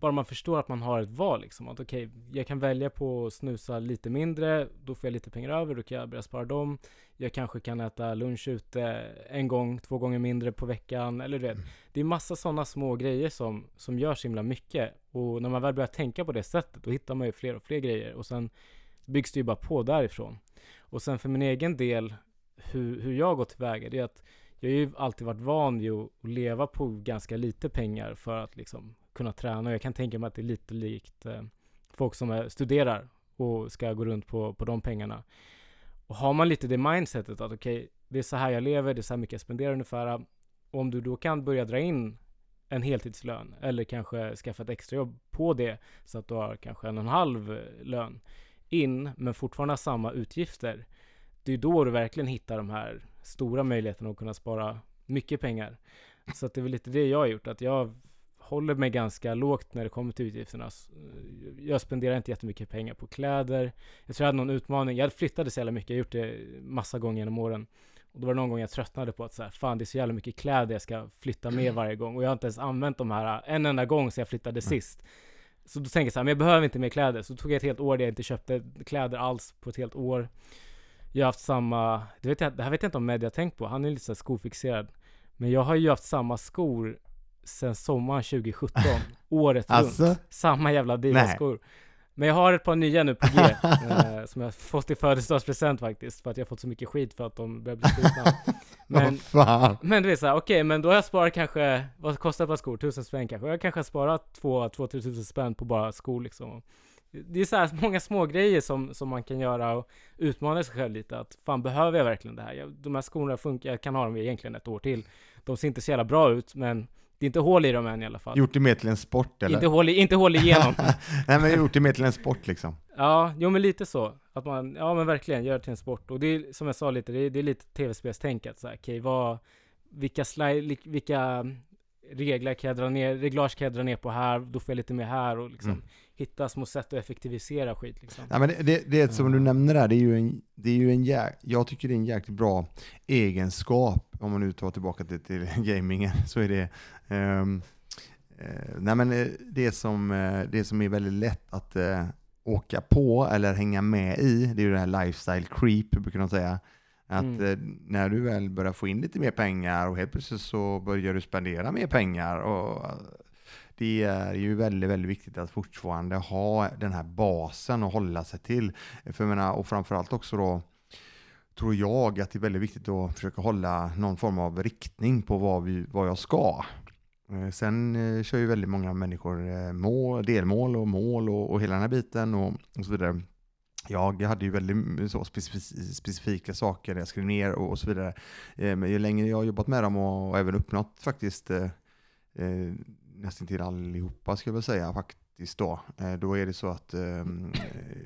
bara man förstår att man har ett val liksom. Att okej, jag kan välja på att snusa lite mindre, då får jag lite pengar över, då kan jag börja spara dem. Jag kanske kan äta lunch ute en gång, två gånger mindre på veckan, eller du vet. Det är massa sådana små grejer som, som gör så himla mycket. Och när man väl börjar tänka på det sättet, då hittar man ju fler och fler grejer. Och sen byggs det ju bara på därifrån. Och sen för min egen del, hur, hur jag går tillväga, det är att jag har ju alltid varit van vid att leva på ganska lite pengar för att liksom kunna träna. Och jag kan tänka mig att det är lite likt eh, folk som är, studerar och ska gå runt på, på de pengarna. Och har man lite det mindsetet att okej, det är så här jag lever, det är så här mycket jag spenderar ungefär. Och om du då kan börja dra in en heltidslön eller kanske skaffa ett extrajobb på det så att du har kanske en och en halv eh, lön in men fortfarande har samma utgifter. Det är då du verkligen hittar de här stora möjligheterna att kunna spara mycket pengar. Så att det är väl lite det jag har gjort, att jag håller mig ganska lågt när det kommer till utgifterna. Jag spenderar inte jättemycket pengar på kläder. Jag tror jag hade någon utmaning, jag flyttade så jävla mycket, jag har gjort det massa gånger genom åren. Och då var det någon gång jag tröttnade på att så här, fan det är så jävla mycket kläder jag ska flytta med varje gång. Och jag har inte ens använt de här en enda gång sedan jag flyttade sist. Så då tänker jag så här, men jag behöver inte mer kläder. Så tog jag ett helt år där jag inte köpte kläder alls på ett helt år. Jag har haft samma, det, vet jag, det här vet jag inte om Med har tänkt på, han är lite så skofixerad. Men jag har ju haft samma skor sen sommaren 2017, året Alltså? runt. Samma jävla Adidas-skor. Men jag har ett par nya nu på G, eh, som jag fått i födelsedagspresent faktiskt, för att jag har fått så mycket skit för att de börjar bli slitna. Men, men du vet såhär, okej, men då har jag sparat kanske, vad kostar ett par skor? Tusen spänn kanske. Jag har kanske sparat två, två, tre tusen spänn på bara skor liksom. Det är så här många små grejer som, som man kan göra och utmana sig själv lite. Att fan, behöver jag verkligen det här? Jag, de här skorna funkar, jag kan ha dem egentligen ett år till. De ser inte så jävla bra ut, men det är inte hål i dem än i alla fall. Gjort det mer till en sport eller? Inte hål, i, inte hål igenom. Nej men gjort det mer till en sport liksom. Ja, jo men lite så. Att man, ja men verkligen, gör det till en sport. Och det är som jag sa lite, det är, det är lite tv-spelstänk att så här, okej vad, vilka slide, li- vilka regler kan jag dra ner, reglage kan jag dra ner på här, då får jag lite mer här och liksom Mm. Hitta små sätt att effektivisera skit liksom. Ja, men det, det, det som du nämner där, det är ju en, det är ju en jä, jag tycker det är en jäkligt bra egenskap, om man nu tar tillbaka till, till gamingen, så är det ehm, eh, nej men eh, det som, eh, det som är väldigt lätt att eh, åka på eller hänga med i, det är ju det här lifestyle creep, brukar de säga. Att Mm. eh, när du väl börjar få in lite mer pengar och helt plötsligt så börjar du spendera mer pengar och det är ju väldigt, väldigt viktigt att fortfarande ha den här basen att hålla sig till. För jag menar, och framförallt också då tror jag att det är väldigt viktigt att försöka hålla någon form av riktning på vad, vi, vad jag ska. Eh, sen eh, kör ju väldigt många människor eh, mål, delmål och mål och, och hela den här biten och, och så vidare. Jag hade ju väldigt så specif- specifika saker jag skrev ner och, och så vidare. Men ju längre jag har jobbat med dem och, och även uppnått faktiskt eh, eh, nästan till allihopa skulle jag väl säga faktiskt då. Eh, då är det så att eh,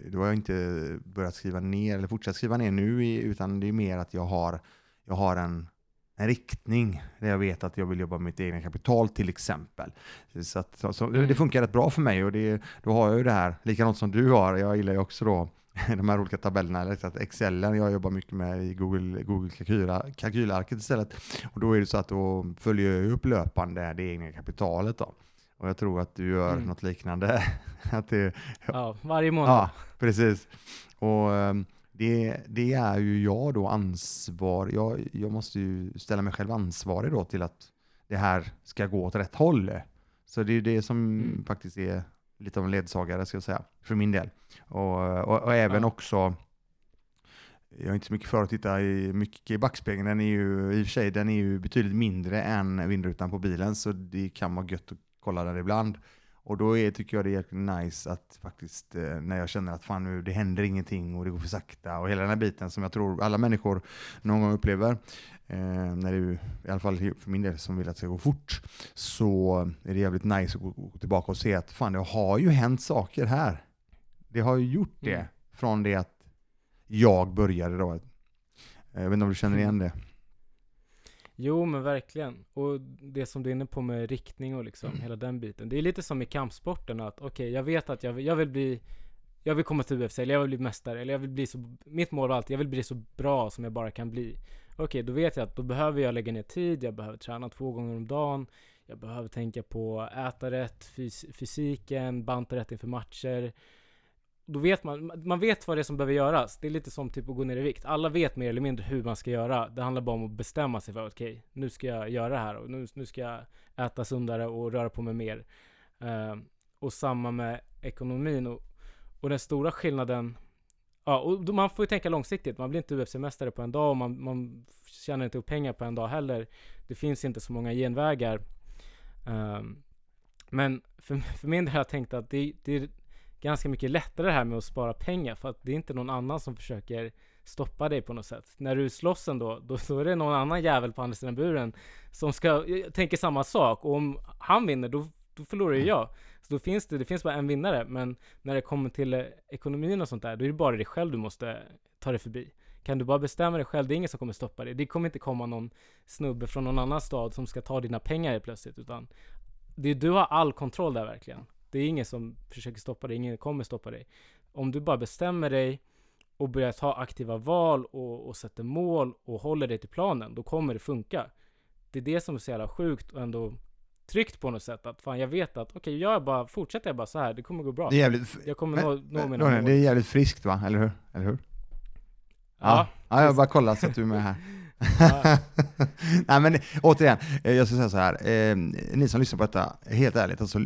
då har jag inte börjat skriva ner eller fortsatt skriva ner nu utan det är mer att jag har, jag har en en riktning där jag vet att jag vill jobba med mitt egna kapital till exempel. Så, att, så, så, det funkar rätt bra för mig och det, då har jag ju det här, likadant som du har, jag gillar ju också då de här olika tabellerna, eller att Excelen, jag jobbar mycket med i Google, Google kalkyla, kalkylarket istället. Och då är det så att då följer jag upp löpande det egna kapitalet då. Och jag tror att du gör Mm. något liknande. att det, Ja, varje månad. Ja, precis. Och ehm, det, det är ju jag då ansvar. Jag, jag måste ju ställa mig själv ansvarig då till att det här ska gå åt rätt håll. Så det är det som Mm. faktiskt är lite av en ledsagare ska jag säga, för min del. Och, och, och även Ja. också jag är inte så mycket för att titta i, mycket i backspegeln. Den är ju i och för sig den är ju betydligt mindre än vindrutan på bilen, så det kan vara gött att kolla den ibland. Och då är, tycker jag det är jäkligt nice att faktiskt, eh, när jag känner att fan nu, det händer ingenting och det går för sakta och hela den här biten som jag tror alla människor någon gång upplever, eh, när det i alla fall för min del som vill att det ska gå fort, så är det jävligt nice att gå, gå tillbaka och se att fan det har ju hänt saker här. Det har ju gjort det Mm. från det att jag började då. Eh, Jag vet inte om du känner igen det? Jo men verkligen. Och det som du är inne på med riktning och liksom Mm. hela den biten. Det är lite som i kampsporten att okej, jag vet att jag jag vill bli jag vill komma till UFC, eller jag vill bli mästare, eller jag vill bli så, mitt mål var alltid, jag vill bli så bra som jag bara kan bli. Okej, då vet jag att då behöver jag lägga ner tid, jag behöver träna två gånger om dagen, jag behöver tänka på äta rätt, fys fysiken, banta rätt inför matcher. Då vet man, man vet vad det är som behöver göras. Det är lite som typ att gå ner i vikt. Alla vet mer eller mindre hur man ska göra. Det handlar bara om att bestämma sig för okej, nu ska jag göra det här och nu, nu ska jag äta sundare och röra på mig mer. Uh, och samma med ekonomin och, och den stora skillnaden Ja, och man får ju tänka långsiktigt. Man blir inte UFC-mästare på en dag och man, man tjänar inte upp pengar på en dag heller. Det finns inte så många genvägar. Ehm, men för, för min del har jag tänkt att det, det är ganska mycket lättare det här med att spara pengar för att det är inte någon annan som försöker stoppa dig på något sätt. När du slåss ändå, då, då är det någon annan jävel på andra sidan buren som ska, tänker samma sak och om han vinner då, då förlorar ju jag. Så då finns det, det finns bara en vinnare men när det kommer till ekonomin och sånt där, då är det bara dig själv du måste ta dig förbi. Kan du bara bestämma dig själv, det är ingen som kommer stoppa dig. Det kommer inte komma någon snubbe från någon annan stad som ska ta dina pengar helt plötsligt utan det, du har all kontroll där verkligen. Det är ingen som försöker stoppa dig, ingen kommer stoppa dig. Om du bara bestämmer dig och börjar ta aktiva val och, och sätter mål och håller dig till planen, då kommer det funka. Det är det som är så jävla sjukt och ändå tryggt på något sätt att fan jag vet att okej, gör jag bara, fortsätter jag bara så här, det kommer gå bra. Det är jävligt, Jag kommer Men- nå, nå men, mina mål. det är jävligt friskt va, eller hur? Eller hur? Ja, ja jag bara kollar så att du är med här. Nej men återigen, eh, jag ska säga så här. Eh, ni som lyssnar på detta, helt ärligt, alltså,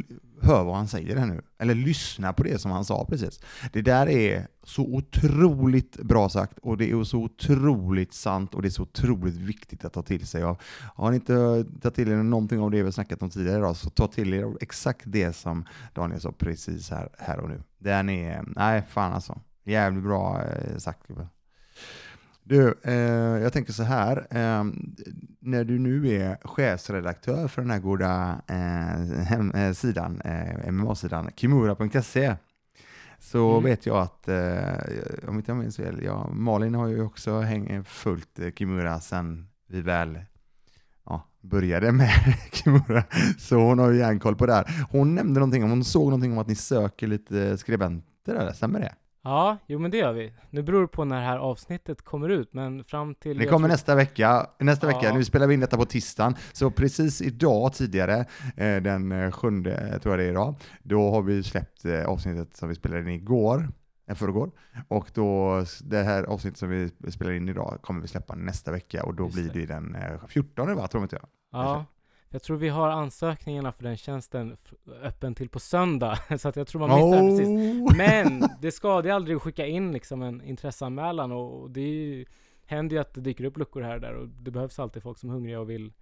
hör vad han säger här nu. Eller lyssna på det som han sa precis. Det där är så otroligt bra sagt och det är så otroligt sant och det är så otroligt viktigt att ta till sig av. Har ni inte tagit till er någonting av det vi snackat om tidigare idag så ta till er exakt det som Daniel sa precis här, här och nu. Den är, nej fan alltså, jävligt bra eh, sagt. Du, eh, jag tänker så här. Eh, när du nu är chefsredaktör för den här goda eh, eh, sidan, eh, MMA-sidan, kimura.se, så Mm. vet jag att, eh, om inte jag minns fel, ja, Malin har ju också häng, följt Kimura sedan vi väl ja, började med Kimura, så hon har ju järnkoll på det här. Hon nämnde någonting, om hon såg någonting om att ni söker lite skribenter, eller stämmer det? Ja, jo men det gör vi. Nu beror det på när det här avsnittet kommer ut, men fram till... Det kommer tror- nästa vecka. Nästa Ja. vecka. Nu spelar vi in detta på tisdagen. Så precis idag tidigare, eh, den eh, sjunde, jag tror jag det är idag, då har vi släppt eh, avsnittet som vi spelade in igår, eh, förrgår. Och då, det här avsnittet som vi spelar in idag kommer vi släppa nästa vecka och då Just blir det. det den eh, 14 va, tror jag inte jag. Ja, jag tror vi har ansökningarna för den tjänsten öppen till på söndag, så att jag tror man missar den precis. Oh! Men det skadar ju aldrig att skicka in liksom en intresseanmälan och och det ju, händer ju att det dyker upp luckor här och där och det behövs alltid folk som är hungriga och vill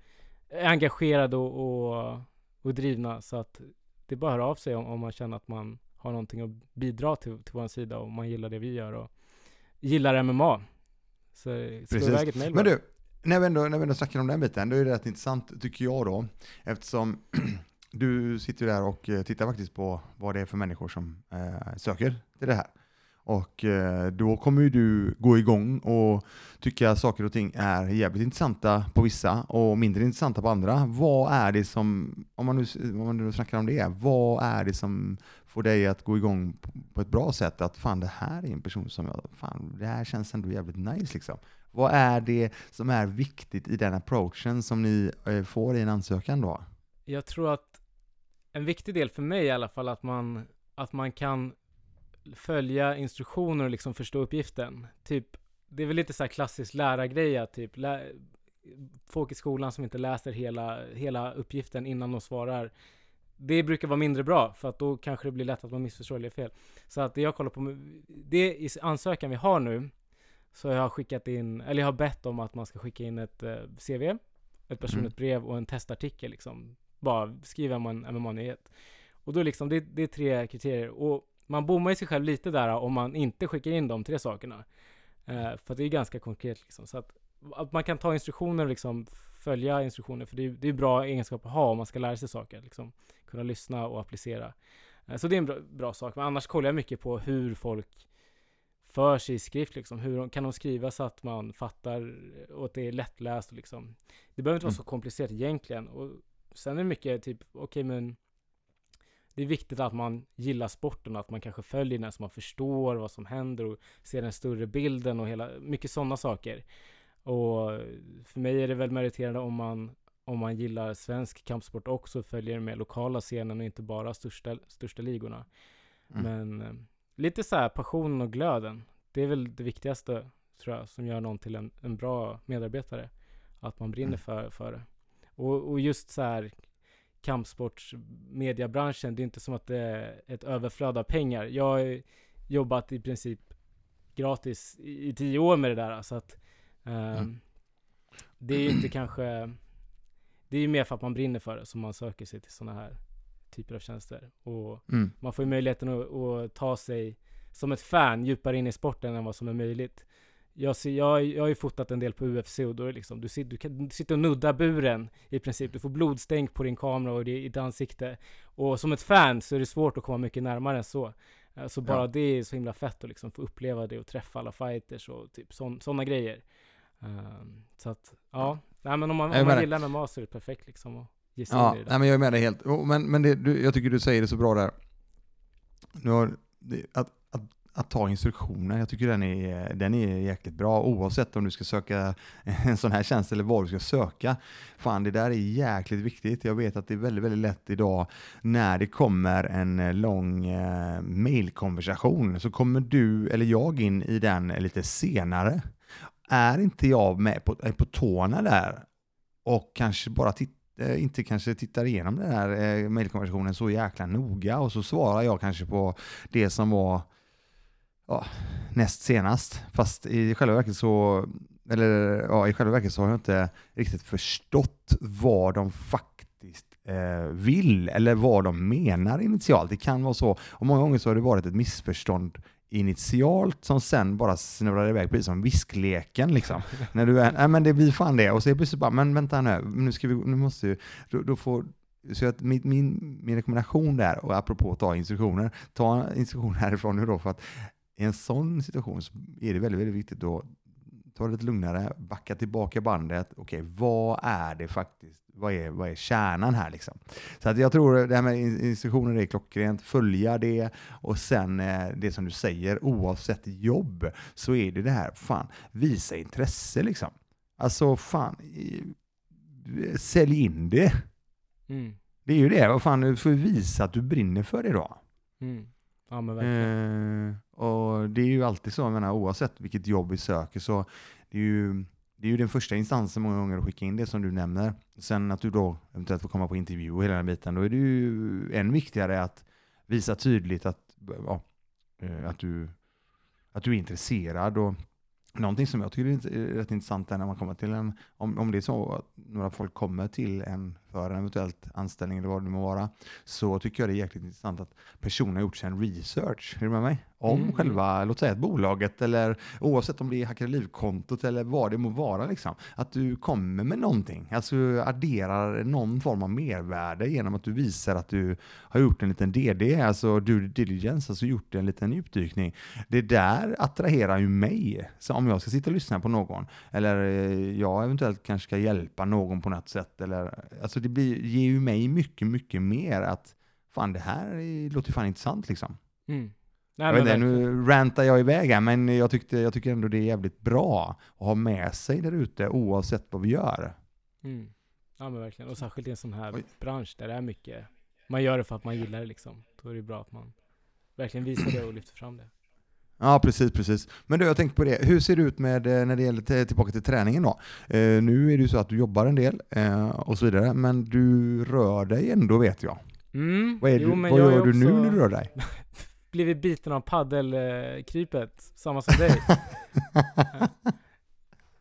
är engagerade och, och och drivna så att det är bara att höra av sig om, om man känner att man har någonting att bidra till, till vår sida och man gillar det vi gör och gillar MMA. Så slå iväg ett mejl Men du, när vi, ändå, när vi ändå snackar om den biten, då är det rätt intressant tycker jag då, eftersom du sitter ju där och eh, tittar faktiskt på vad det är för människor som eh, söker till det här. Och eh, då kommer ju du gå igång och tycka saker och ting är jävligt intressanta på vissa och mindre intressanta på andra. Vad är det som, om man nu, om man nu snackar om det, vad är det som får dig att gå igång på, på ett bra sätt? Att fan det här är en person som jag, fan det här känns ändå jävligt nice liksom. Vad är det som är viktigt i den approachen som ni eh, får i en ansökan då? Jag tror att en viktig del för mig i alla fall att man, att man kan följa instruktioner och liksom förstå uppgiften. Typ, det är väl lite så här klassisk lärargrej att typ lä- folk i skolan som inte läser hela, hela uppgiften innan de svarar. Det brukar vara mindre bra för att då kanske det blir lätt att man missförstår eller fel. Så att det jag kollar på, det i ansökan vi har nu så jag har skickat in, eller jag har bett om att man ska skicka in ett eh, CV, ett personligt brev och en testartikel liksom. Bara skriva om en MMA-nyhet. Och då liksom, det, det är tre kriterier. Och man bommar ju sig själv lite där om man inte skickar in de tre sakerna. Eh, för det är ganska konkret liksom. Så att, att man kan ta instruktioner och liksom följa instruktioner. För det är, det är bra egenskap att ha om man ska lära sig saker. Liksom. Kunna lyssna och applicera. Eh, så det är en bra, bra sak. Men annars kollar jag mycket på hur folk för sig i skrift liksom. Hur de- kan de skriva så att man fattar och att det är lättläst liksom. Det behöver inte vara Mm. så komplicerat egentligen. Och sen är det mycket typ, okej men det är viktigt att man gillar sporten och att man kanske följer den så man förstår vad som händer och ser den större bilden och hela, mycket sådana saker. Och för mig är det väl meriterande om man, om man gillar svensk kampsport också följer med lokala scenen och inte bara största, största ligorna. Mm. Men eh, lite så här passionen och glöden. Det är väl det viktigaste tror jag som gör någon till en, en bra medarbetare. Att man brinner Mm. för, för det. Och, och just så här kampsportsmediabranschen, det är inte som att det är ett överflöd av pengar. Jag har jobbat i princip gratis i, i tio år med det där. Så att ehm, Mm. det är ju inte kanske, det är ju mer för att man brinner för det som man söker sig till sådana här typer av tjänster. Och Mm. man får ju möjligheten att, att ta sig som ett fan djupare in i sporten än vad som är möjligt. Jag, ser, jag, jag har ju fotat en del på UFC och då är det liksom, du, sitter, du, kan, du sitter och nuddar buren i princip. Du får blodstänk på din kamera och i ditt ansikte. Och som ett fan så är det svårt att komma mycket närmare än så. Så bara Ja. det är så himla fett att liksom få uppleva det och träffa alla fighters och typ sådana grejer. Ehm, så att, ja. Nej men om man, om man gillar MMA så är det perfekt liksom att ge sig Ja, in i det nej, men jag är med dig helt. Men, men det, du, jag tycker du säger det så bra där. Du har, att, att, att ta instruktioner, jag tycker den är, den är jäkligt bra oavsett om du ska söka en sån här tjänst eller vad du ska söka. Fan, det där är jäkligt viktigt. Jag vet att det är väldigt, väldigt lätt idag när det kommer en eh, lång eh, mailkonversation så kommer du eller jag in i den lite senare. Är inte jag med på, är på tårna där och kanske bara titta eh, inte kanske tittar igenom den här eh, mejlkonversationen så jäkla noga och så svarar jag kanske på det som var ja, näst senast. Fast i själva verket så eller ja, i själva verket så har jag inte riktigt förstått vad de faktiskt eh, vill eller vad de menar initialt. Det kan vara så, och många gånger så har det varit ett missförstånd initialt som sen bara snurrar iväg precis som viskleken liksom. När du är, nej men det blir fan det, och så är det plötsligt bara, men vänta nu, nu ska vi, nu måste vi, då, då får, så att min, min, min rekommendation där, och apropå att ta instruktioner, ta instruktioner härifrån nu då, för att i en sån situation så är det väldigt, väldigt viktigt att ta det lite lugnare, backa tillbaka bandet, okej, vad är det faktiskt, vad är, vad är kärnan här liksom? Så att jag tror det här med in- instruktioner är klockrent, följa det och sen eh, det som du säger, oavsett jobb så är det det här, fan, visa intresse liksom. Alltså fan, sälj in det. Mm. Det är ju det, vad fan, du får visa att du brinner för det då. Mm. Ja men verkligen. Eh, och det är ju alltid så, jag menar, oavsett vilket jobb vi söker så det är ju, det är ju den första instansen många gånger att skicka in det som du nämner. Sen att du då eventuellt får komma på intervju och hela den biten, då är det ju än viktigare att visa tydligt att, ja, eh, att, du, att du är intresserad. Och någonting som jag tycker är är rätt intressant är när man kommer till en, om, om det är så att några folk kommer till en för en eventuellt anställning eller vad det må vara, så tycker jag det är jäkligt intressant att personen har gjort sig en research, är du med mig? Om Mm. själva, låt säga ett bolaget eller oavsett om det är Hackare Liv-kontot eller vad det må vara, liksom, att du kommer med någonting, alltså adderar någon form av mervärde genom att du visar att du har gjort en liten DD, alltså due diligence, alltså gjort en liten djupdykning. Det där attraherar ju mig, så om jag ska sitta och lyssna på någon, eller eh, jag eventuellt kanske ska hjälpa någon på något sätt, eller, alltså det blir, ger ju mig mycket, mycket mer att fan det här är- låter ju fan intressant liksom. Mm. Nej, Jag vet men inte, nu rantar jag iväg här, men jag, tyckte, jag tycker ändå det är jävligt bra att ha med sig där ute oavsett vad vi gör. Mm. Ja men verkligen. Och särskilt i en sån här Oj. bransch där det är mycket, man gör det för att man gillar det liksom. Då är det bra att man verkligen visar det och lyfter fram det. Ja, precis, precis. Men du, jag tänkte på det. Hur ser det ut med eh, när det gäller tillbaka till träningen då? Eh, nu är det ju så att du jobbar en del eh, och så vidare, men du rör dig ändå vet jag. Mm. Vad, jo, du, men vad jag gör är du nu när du rör dig? Blivit biten av paddelkrypet, samma som dig.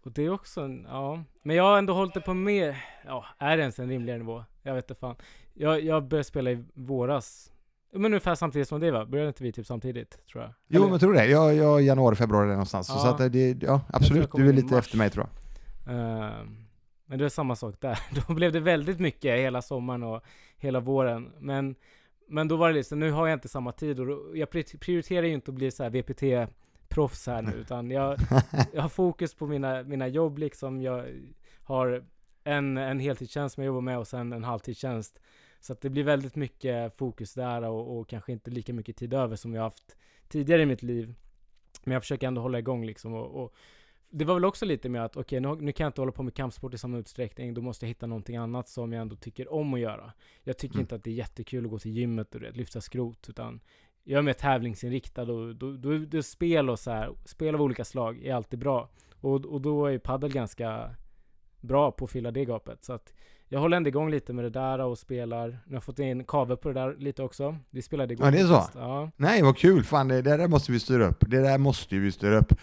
Och det är också en, ja. Men jag har ändå hållit det på mer, ja, är det ens en rimligare nivå? Jag vet inte fan. Jag, jag började spela i våras. Men ungefär samtidigt som dig va? Började inte vi typ samtidigt, tror jag? Jo, Eller? men jag tror det. Jag, jag januari, februari någonstans. Ja. så att det, ja, absolut. Du är lite efter mig tror jag. Ehm, men det är samma sak där. Då blev det väldigt mycket hela sommaren och hela våren. Men, men då var det liksom, nu har jag inte samma tid och jag pri- prioriterar ju inte att bli så här VPT-proffs här nu, utan jag, jag har fokus på mina, mina jobb liksom. Jag har en, en heltidstjänst som jag jobbar med och sen en halvtidstjänst. Så att det blir väldigt mycket fokus där och, och kanske inte lika mycket tid över som jag haft tidigare i mitt liv. Men jag försöker ändå hålla igång liksom och, och det var väl också lite med att okej, nu, nu kan jag inte hålla på med kampsport i samma utsträckning, då måste jag hitta någonting annat som jag ändå tycker om att göra. Jag tycker Mm. inte att det är jättekul att gå till gymmet och lyfta skrot, utan jag är mer tävlingsinriktad och då, då, då spel och så här, spel av olika slag är alltid bra. Och, och då är ju padel ganska bra på att fylla det gapet. Så att jag håller ändå igång lite med det där och spelar. Nu har jag fått in Kave på det där lite också. Vi spelade igår. Ja, det är så? Ja. Nej, vad kul. Fan, det, det där måste vi styra upp. Det där måste vi styra upp.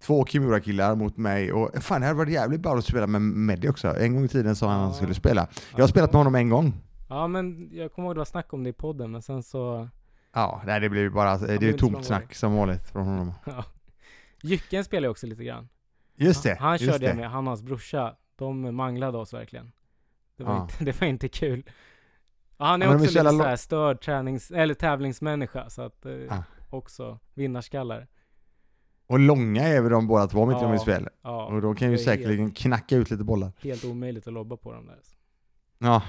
Två Kimura-killar mot mig och fan det hade varit jävligt bra att spela med Meddi också. En gång i tiden sa han att han Ja. skulle spela. Jag har spelat med honom en gång. Ja, men jag kommer ihåg det var snack om det i podden, men sen så Ja, nej, det blir bara, det är tomt snack som vanligt från honom. Ja. Jycken spelar också lite grann. Just det, han just körde jag det. med, han och hans brorsa. De manglade oss verkligen. Det var, Ja. inte, det var inte kul. Ja, han är Ja, men också lite jävla såhär störd tränings, eller tävlingsmänniska, så att eh, Ah. också vinnarskallar. Och långa är väl de båda två om inte de är i Ja. Ja, Och de kan ju säkerligen knacka ut lite bollar. helt omöjligt att lobba på dem där. Ja.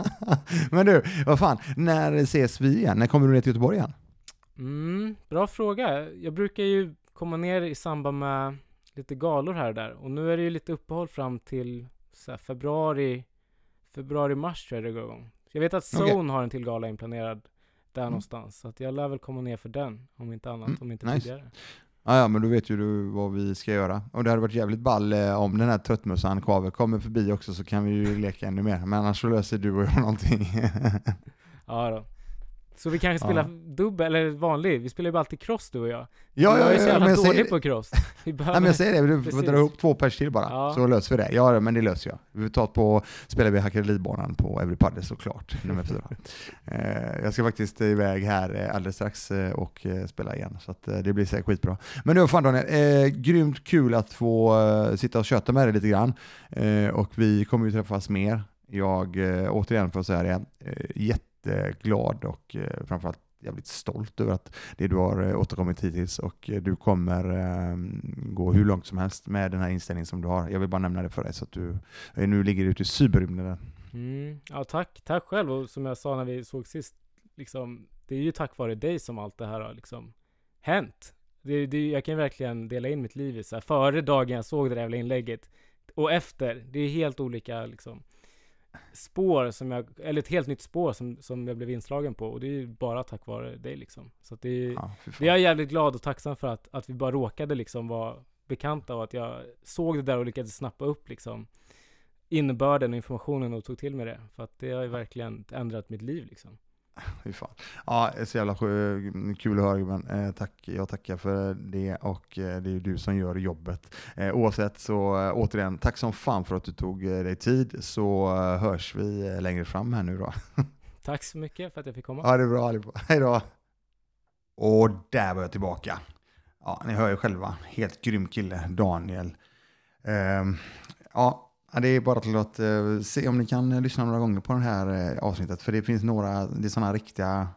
Men du, vad fan, när ses vi igen? När kommer du ner till Göteborg igen? Mm, bra fråga. Jag brukar ju komma ner i samband med lite galor här och där. Och nu är det ju lite uppehåll fram till här, februari, februari-mars tror jag det går igång. Jag vet att. Zone har en till gala inplanerad där Mm. någonstans. Så att jag lär väl komma ner för den, om inte annat, Mm, om inte nice. tidigare. Ja, ja, men då vet ju du vad vi ska göra. Och det hade varit jävligt ball eh, om den här tröttmössan Kave kommer förbi också så kan vi ju leka ännu mer. Men annars så löser du och jag någonting. Ja då. Så vi kanske spelar dubbel, eller vanlig. Vi spelar ju alltid cross du och jag. ja, jag är så jävla dålig på cross. Vi Nej, behöver... men jag säger det, du får dra ihop två pers till bara, Ja. så löser vi det. Ja, men det löser jag. Vi tar på, spelar vi Hackerilibanan på Every Padel såklart, nummer fyra. Eh, jag ska faktiskt iväg här eh, alldeles strax eh, och spela igen, så att, det blir säkert skitbra. Men nu fan Daniel, eh, grymt kul att få eh, sitta och köta med dig lite grann. Eh, och vi kommer ju träffas mer. Jag, återigen får jag säga det, eh, glad och eh, framförallt jävligt stolt över att det du har eh, återkommit hittills och eh, du kommer ehm, gå hur långt som helst med den här inställningen som du har. Jag vill bara nämna det för dig så att du nu ligger ute i cyberrymden. Mm. Ja, tack. Tack själv. Och som jag sa när vi såg sist, liksom, det är ju tack vare dig som allt det här har liksom hänt. Det, det, jag kan verkligen dela in mitt liv i så här, före dagen jag såg det där jävla inlägget och efter. Det är helt olika liksom spår som jag, eller ett helt nytt spår som, som jag blev inslagen på och det är ju bara tack vare dig liksom. Så att det är, Ja, det är jag jävligt glad och tacksam för att, att vi bara råkade liksom vara bekanta och att jag såg det där och lyckades snappa upp liksom innebörden och informationen och tog till mig det. För att det har ju verkligen ändrat mitt liv liksom. Fy fan. Ja, så jävla kul att höra men eh, tack, jag tackar för det och eh, det är ju du som gör jobbet. Eh, oavsett så eh, återigen, tack som fan för att du tog eh, dig tid så eh, hörs vi längre fram här nu då. Tack så mycket för att jag fick komma. Ja, det är bra allihopa. Hej då. Och där var jag tillbaka. Ja, ni hör ju själva. Helt grym kille, Daniel. Ehm, ja, det är bara till att eh, se om ni kan eh, lyssna några gånger på det här eh, avsnittet. För det finns några, det är sådana riktiga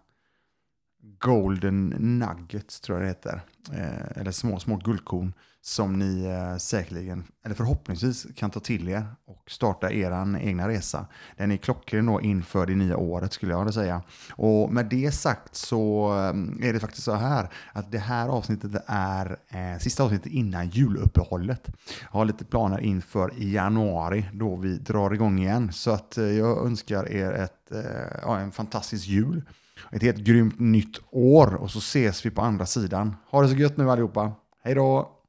golden nuggets tror jag det heter. Eh, eller små, små guldkorn som ni eh, säkerligen, eller förhoppningsvis kan ta till er och starta er egna resa. Den är klockren då inför det nya året skulle jag vilja säga. Och med det sagt så eh, är det faktiskt så här att det här avsnittet är eh, sista avsnittet innan juluppehållet. Jag har lite planer inför i januari då vi drar igång igen. Så att eh, jag önskar er ett, eh, ja, en fantastisk jul. Ett helt grymt nytt år och så ses vi på andra sidan. Ha det så gött nu allihopa. Hej då!